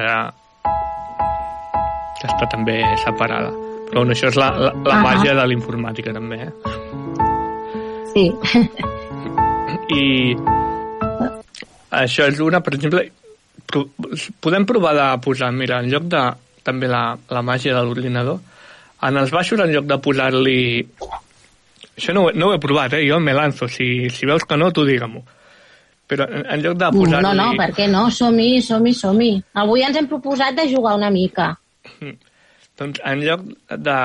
que està també separada. Però bueno, això és la, la, la màgia de l'informàtica també, eh? Sí. i això és una, per exemple pro, podem provar de posar mira, en lloc de també la, la màgia de l'ordinador en els baixos en lloc de posar-li això no, ho no ho he provat, eh? jo me lanzo si, si veus que no, tu digue-m'ho però en, en lloc de posar-li No, no, per què no? Som-hi, som-hi, som-hi. Avui ens hem proposat de jugar una mica. doncs en lloc de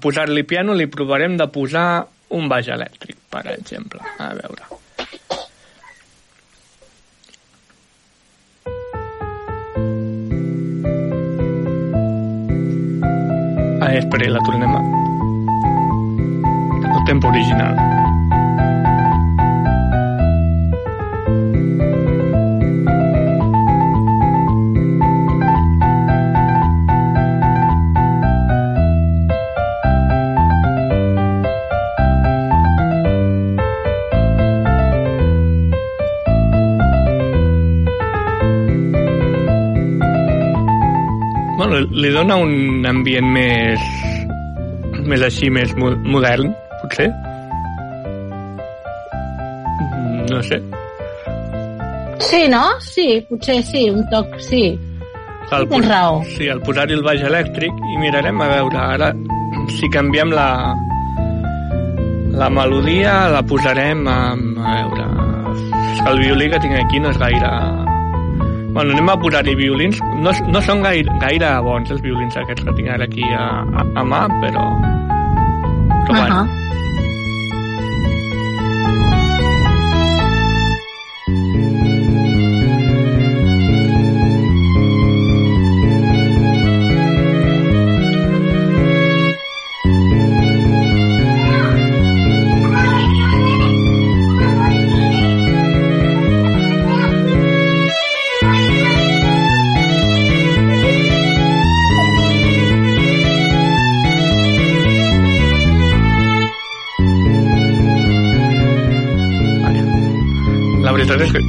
posar-li piano li provarem de posar un baix elèctric, per exemple. A veure. Ah, espera, la tornem a... El tempo original. Bueno, li dona un ambient més... més així, més mo- modern, potser. No sé. Sí, no? Sí, potser sí, un toc, sí. Al Tens raó. Sí, al posar-hi el baix elèctric i mirarem a veure ara si canviem la la melodia la posarem amb, a veure el violí que tinc aquí no és gaire bueno, anem a posar-hi violins no, no són gaire, gaire bons els violins aquests que tinc ara aquí a, a, a mà però, però bueno, Ahà. la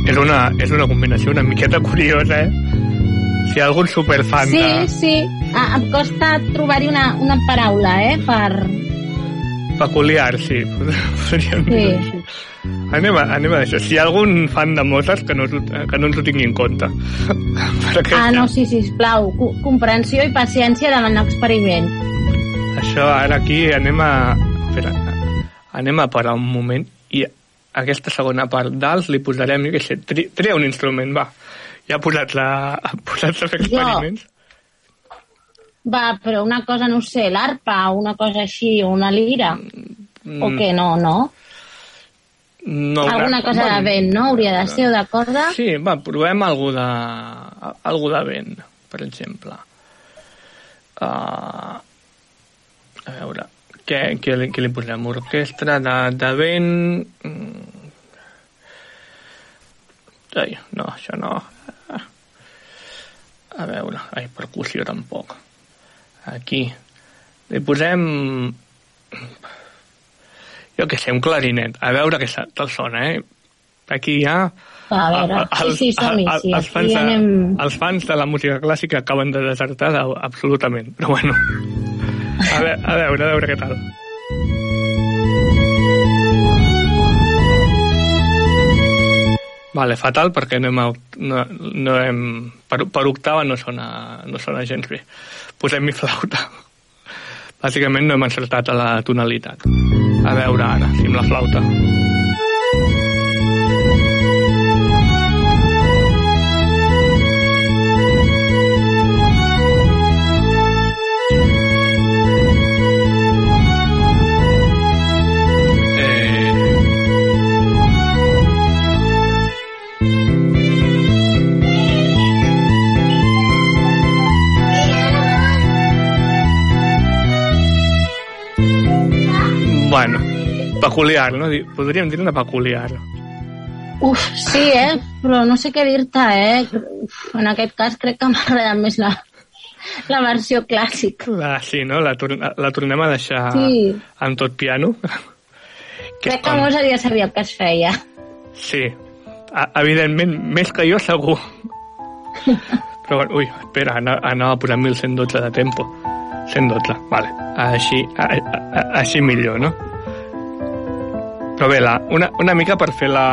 és una, és una combinació una miqueta curiosa eh? si hi ha algun superfan Sí, de sí. Ah, em costa trobar-hi una, una paraula, eh, per... peculiar sí, podríem Sí. dir. Anem a, anem a això. Si hi ha algun fan de Mozart que no, que no ens ho tingui en compte. Perquè Ah, no, sí, sisplau. Co comprensió i paciència davant l'experiment. això ara aquí anem a... Espera, anem a parar un moment aquesta segona part d'alts li posarem, jo què sé, tri, tria un instrument, va. Ja ha posat la, ha posat a fer Jo. experiments. Va, però una cosa, no sé, l'arpa, una cosa així, una lira, Mm, o què, no, no? No, Alguna cosa de vent, no? Hauria de ser, o de corda? Sí, va, provem algú de, algú de vent, per exemple. Uh, a veure, què, què, li, què li posem? Orquestra de, de vent... mm. Ai, no, això no. A veure, ai, percussió tampoc. Aquí. Li posem... Jo què sé, un clarinet. A veure què tal sona, eh? Aquí ja... A veure, el- sí, sí, som-hi, el- sí, els, aquí fans de, anem- els fans de la música clàssica acaben de desertar de, absolutament, però bueno. A veure, a veure, a veure què tal. Vale, fatal perquè no hem, no, no hem, per, per octava no sona, no sona gens bé. Posem mi flauta. Bàsicament no hem encertat a la tonalitat. A veure ara, si amb la flauta. Bueno, peculiar, no? Podríem dir una peculiar. Uf, sí, eh? Però no sé què dir-te, eh? Uf, en aquest cas crec que m'agrada més la, la versió clàssica. La, sí, no? La, tor la tornem a deixar Sí. en tot piano. Crec que molts ja sabia que es feia. Sí, a, evidentment, més que jo segur. Però, ui, espera, ana- anava a posar 1112 de tempo. 112, vale. Així, a, a, així millor, no? Però bé, la, una, una mica per fer la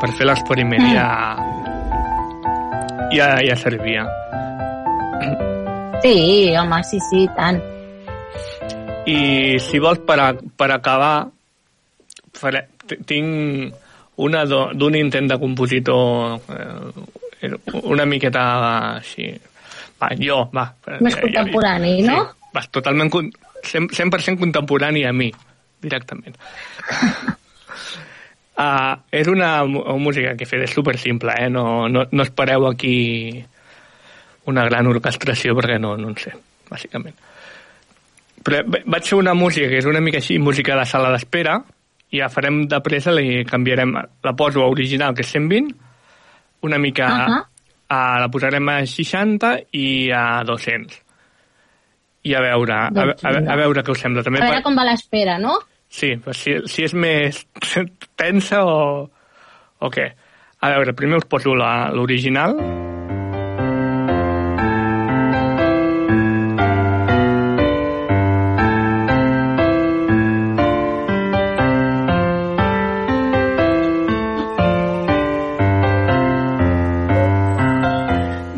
per fer l'experiment ja, ja, ja servia. Sí, home, sí, sí, tant. I si vols, per, a, per acabar, faré, tinc una d'un intent de compositor eh, una miqueta així... Va, jo, va. Més contemporani, no? Sí, va, totalment, con- 100%, 100% contemporani a mi, directament. uh, és una mu- música que he fet, és super simple, eh? no, no, no espereu aquí una gran orquestració perquè no, no en sé, bàsicament. Però va- vaig fer una música que és una mica així, música de sala d'espera, i ja farem de pressa, li canviarem, la poso a original, que és 120, una mica, uh Ahà. a, la posarem a 60 i a 200. I a veure, a, Doncs a, a, veure què us sembla. També A veure com va l'espera, no? Sí, però si, si és més tensa o, o què? A veure, primer us poso l'original.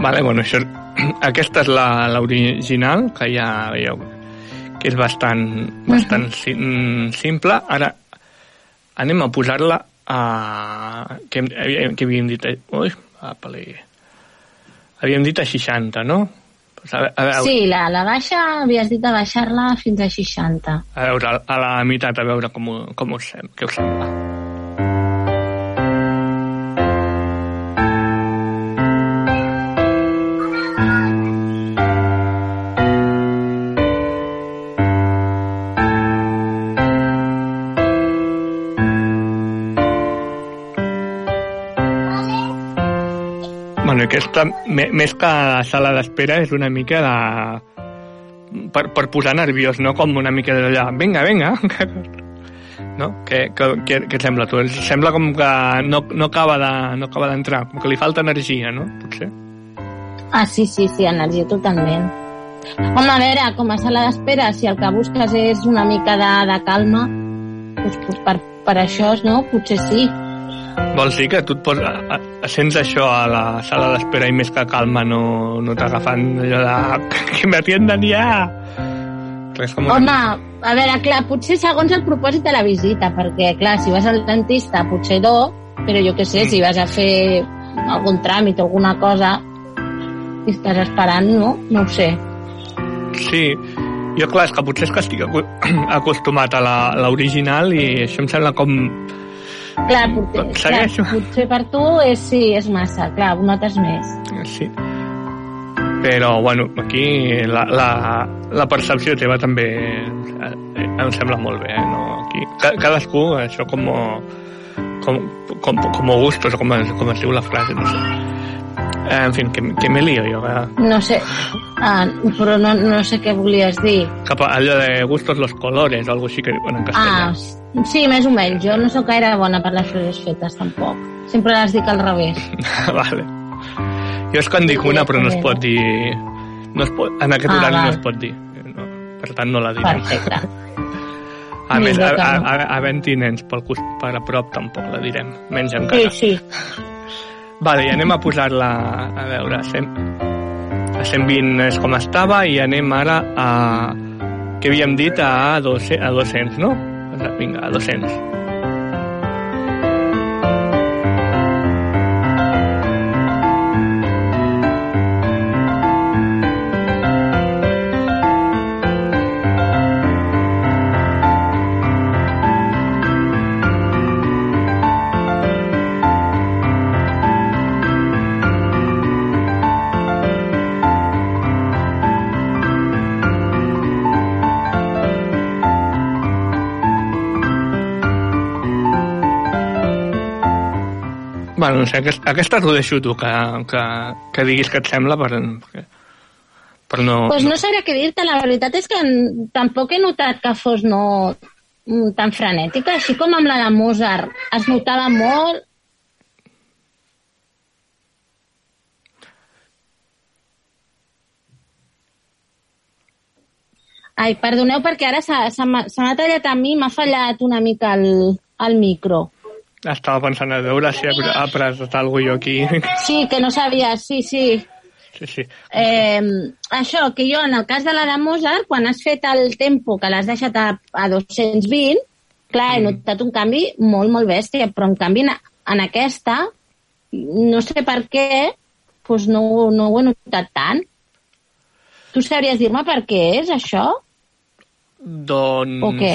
Vale, bueno, això, aquesta és l'original, que ja veieu que és bastant, bastant sim, simple. Ara anem a posar-la a... Que, havíem- que havíem dit... Ui, apali. Havíem dit a 60, no? Pues a, a, veure, Sí, la, la baixa, havies dit de baixar-la fins a 60. a veure, a la meitat, a veure com, ho- com us, què us sembla. Aquesta, més que la sala d'espera, és una mica de... Per, per posar nerviós, no? Com una mica d'allà, vinga, vinga. No? Què, què, què, què et sembla tu? Sembla com que no, no acaba de- no acaba d'entrar, com que li falta energia, no? Potser. Ah, sí, sí, sí, energia totalment. Home, a veure, com a sala d'espera, si el que busques és una mica de, de calma, doncs, doncs per, per això, no? Potser sí. Vols dir que tu et pos, a, sents això a la sala d'espera i més que calma no, no t'agafen allò de que m'atienden ja? És com una... Home, a veure, clar, potser segons el propòsit de la visita, perquè, clar, si vas al dentista, potser no, però jo què sé, si vas a fer algun tràmit o alguna cosa i estàs esperant, no? No ho sé. Sí, jo clar, és que potser és que estic acostumat a la- l'original i això em sembla com... Clar, potser, clar, Segueixo. potser per tu és, sí, és massa, clar, ho notes més. Sí. Però, bueno, aquí la, la, la percepció teva també eh, em sembla molt bé, eh? No? Aquí, ca- cadascú, això com, com, com, com gustos, o com, com es diu la frase, no sé. Eh, En fi, que, que me lío jo. Eh? No sé, ah, però no, no sé què volies dir. Cap a allò de gustos los colores, o algo així que diuen en castellà. Ah, sí, més o menys. Jo no sóc gaire bona per les frases fetes, tampoc. Sempre les dic al revés. vale. Jo és que en dic una, però no es pot dir... No es pot, en aquest Ah, horari no es pot dir. No, per tant, no la direm. Perfecte. A més, a, a, a, havent-hi nens pel cos, per a prop tampoc la direm. Menys encara. Sí, sí. Vale, i anem a posar-la a veure, a 100, a 120 és com estava i anem ara a... Què havíem dit? A, 200, a 200, no? Vinga, a 200. Bueno, no sé, aquest, aquesta t'ho deixo tu, que, que, que diguis què et sembla per, per no... pues no sabria què dir-te, la veritat és que tampoc he notat que fos no mm, tan frenètica, així com amb la de Mozart es notava molt Ai, perdoneu perquè ara s'ha- se m'ha se m'ha tallat a mi, m'ha fallat una mica el, el micro. Estava pensant a veure si ha ha apretat alguna jo aquí. Sí, que no sabia, sí, sí. Sí, sí. Eh, això, que jo en el cas de la de Mozart, quan has fet el tempo que l'has deixat a, a 220, clar, he notat un canvi molt, molt bèstia, però en canvi en, en aquesta, no sé per què, doncs no, no ho he notat tant. Tu sabries dir-me per què és això? Doncs... O què?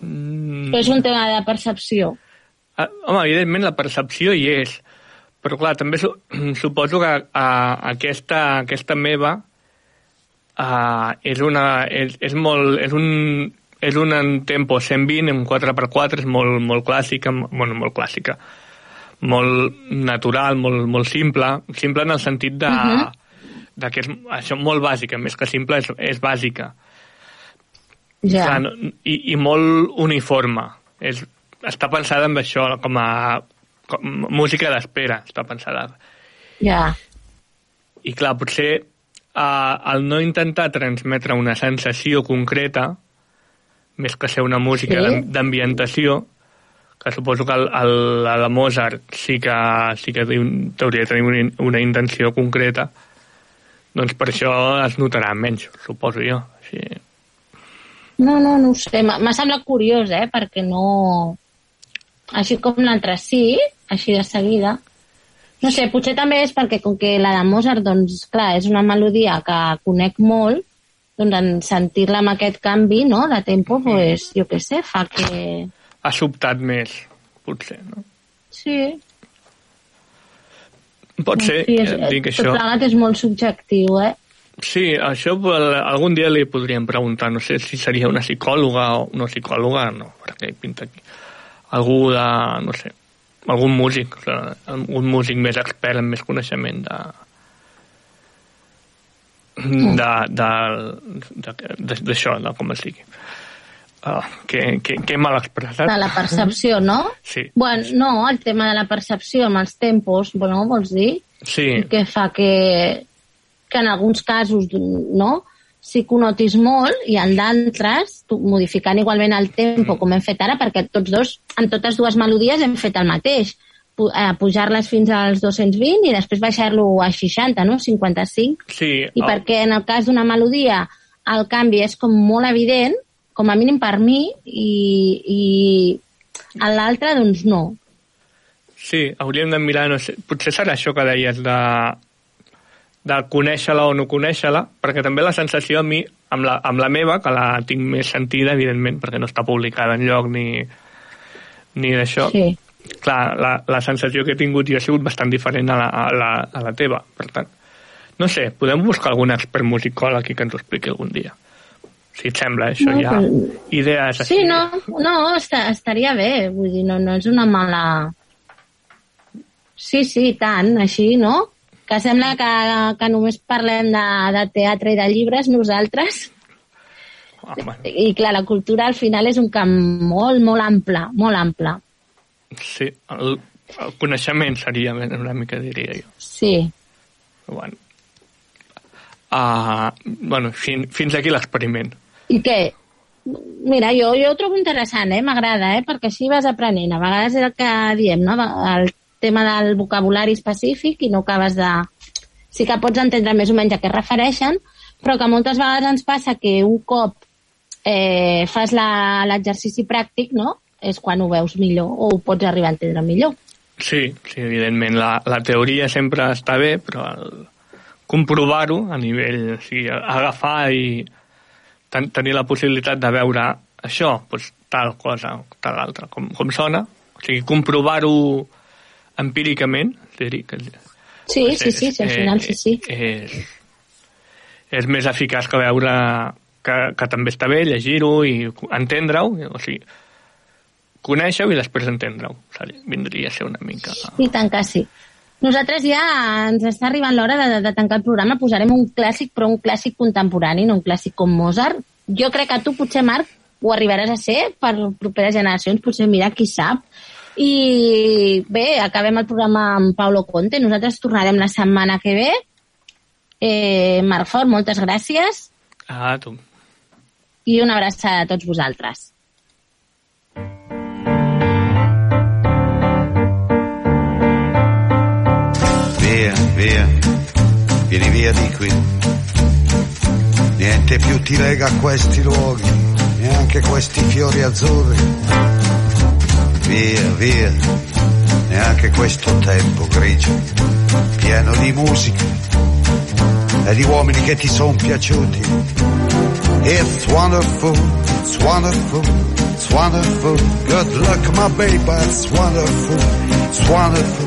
Mm, és un tema de percepció? Ah, home, evidentment la percepció hi és, però clar, també su suposo que uh, aquesta, aquesta meva uh, és, una, és, és, molt, és un, és un en tempo 120 en 4x4, és molt, molt clàssica, bueno, molt clàssica, molt natural, molt, molt simple, simple en el sentit de, Mhm. de que és això molt bàsica, més que simple, és, és bàsica. Ja. Clar, no, i, i molt uniforme. És, està pensada amb això, com a com, música d'espera, està pensada. Ja. I clar, potser eh, el no intentar transmetre una sensació concreta, més que ser una música Sí. d'am- d'ambientació, que suposo que el, el, la de Mozart sí que, sí que hauria de tenir una, una intenció concreta, doncs per això es notarà menys, suposo jo. Sí. No, no, no ho sé. M'ha semblat curiós, eh? Perquè no... Així com l'altre sí, així de seguida. No sé, potser també és perquè com que la de Mozart, doncs, clar, és una melodia que conec molt, doncs en sentir-la amb aquest canvi, no?, de tempo, pues, jo què sé, fa que... Ha sobtat més, potser, no? Sí, Pot ser, sí és, ja et dic tot això. plegat és molt subjectiu, eh? Sí, això el- algun dia li podríem preguntar, no sé si seria una psicòloga o no psicòloga, no, perquè pinta aquí. Algú de, no sé, algun músic, algun músic més expert amb més coneixement de de, de, de, d'això, de com es digui. Uh, que, que, que mal expressat. De la percepció, no? Sí, Bueno, no, el tema de la percepció amb els tempos, bueno, vols dir? sí, que fa que, que en alguns casos no, ho notis molt i en d'altres, modificant igualment el tempo com hem fet ara, perquè tots dos, en totes dues melodies hem fet el mateix. Eh, pujar-les fins als 220 i després baixar-lo a 60, no? 55. sí. I perquè en el cas d'una melodia el canvi és com molt evident, com a mínim per mi, i, i en l'altre, doncs no. Sí, hauríem de mirar, no sé, potser serà això que deies de, de conèixer-la o no conèixer-la, perquè també la sensació a mi, amb la, amb la meva, que la tinc més sentida, evidentment, perquè no està publicada en lloc ni, ni d'això, Sí. clar, la, la sensació que he tingut jo ha sigut bastant diferent a la, a la, a la teva, per tant. No sé, podem buscar algun expert musicòleg aquí que ens ho expliqui algun dia. Si et sembla, això No, ja... però- Idees així. Sí, no, no, està, estaria bé, vull dir, no, no és una mala... Sí, sí, tant, així, no? Que sembla que, que només parlem de, de teatre i de llibres nosaltres. Ah, bueno, I clar, la cultura al final és un camp molt, molt ample, molt ample. sí, el, el coneixement seria una mica, diria jo. Sí. Bueno, uh, bueno fin, fins aquí l'experiment. I què? Mira, jo, jo ho trobo interessant, eh? m'agrada, eh? perquè així vas aprenent. A vegades és el que diem, no? el tema del vocabulari específic i no acabes de... Sí que pots entendre més o menys a què es refereixen, però que moltes vegades ens passa que un cop eh, fas l'exercici pràctic, no? és quan ho veus millor o ho pots arribar a entendre millor. Sí, sí, evidentment, la, la teoria sempre està bé, però comprovar-ho a nivell, o sigui, agafar i ten, tenir la possibilitat de veure això, doncs, tal cosa, tal altra, com, com sona, o sigui, comprovar-ho empíricament, és a dir, que Sí, sí, sí, sí, al final sí, sí. És, és més eficaç que veure que, que també està bé, llegir-ho i entendre-ho, o sigui, conèixer-ho i després entendre-ho. Vindria a ser una mica... I tant que sí. Nosaltres ja ens està arribant l'hora de, de tancar el programa. Posarem un clàssic, però un clàssic contemporani, no un clàssic com Mozart. Jo crec que tu potser, Marc, ho arribaràs a ser per properes generacions, potser, mira, qui sap. I bé, acabem el programa amb Paulo Conte. Nosaltres tornarem la setmana que ve. Eh, Marc Fort, moltes gràcies Ah, tu. i una abraçada a tots vosaltres. Via, via, vieni via di qui. Niente più ti lega a questi luoghi, neanche questi fiori azzurri. Via, via, neanche questo tempo grigio, pieno di musica e di uomini che ti sono piaciuti. It's wonderful, it's wonderful, it's wonderful. Good luck, my baby, it's wonderful, it's wonderful,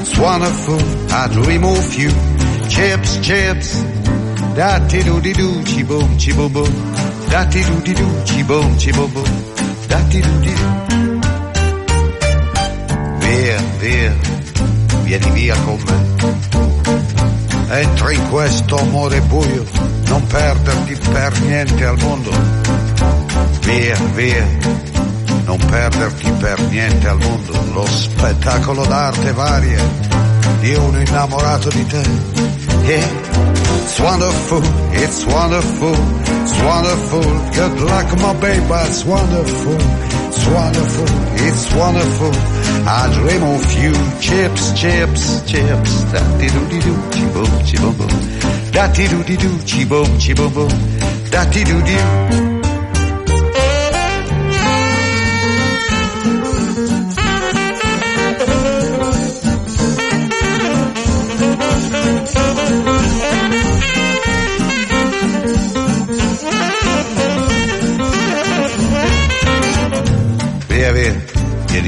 it's wonderful. I dream of you. Chips, chips. Da ti do di do, chi boom, chi boom boom. Da do di do, chi boom, chi boom boom. Da ti do di do. Via, via, vieni via con me. Entra in questo amore buio, non perderti per niente al mondo. Via, via, non perderti per niente al mondo. Lo spettacolo d'arte varia di uno innamorato di te. Yeah. It's wonderful, it's wonderful, it's wonderful. Good luck, my baby, it's wonderful, it's wonderful, it's wonderful. I dream of you, chips, chips, chips. Da di do di do, chi boom, chi boom boom. Da di do di do, chi boom, chi boom boom. Da di do di.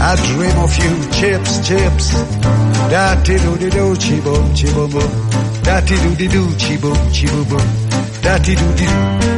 I dream of you, chips, chips. Da ti do di do, chi boom, chi boom. Da ti do di do, chi boom, chi boom. Da ti do di do.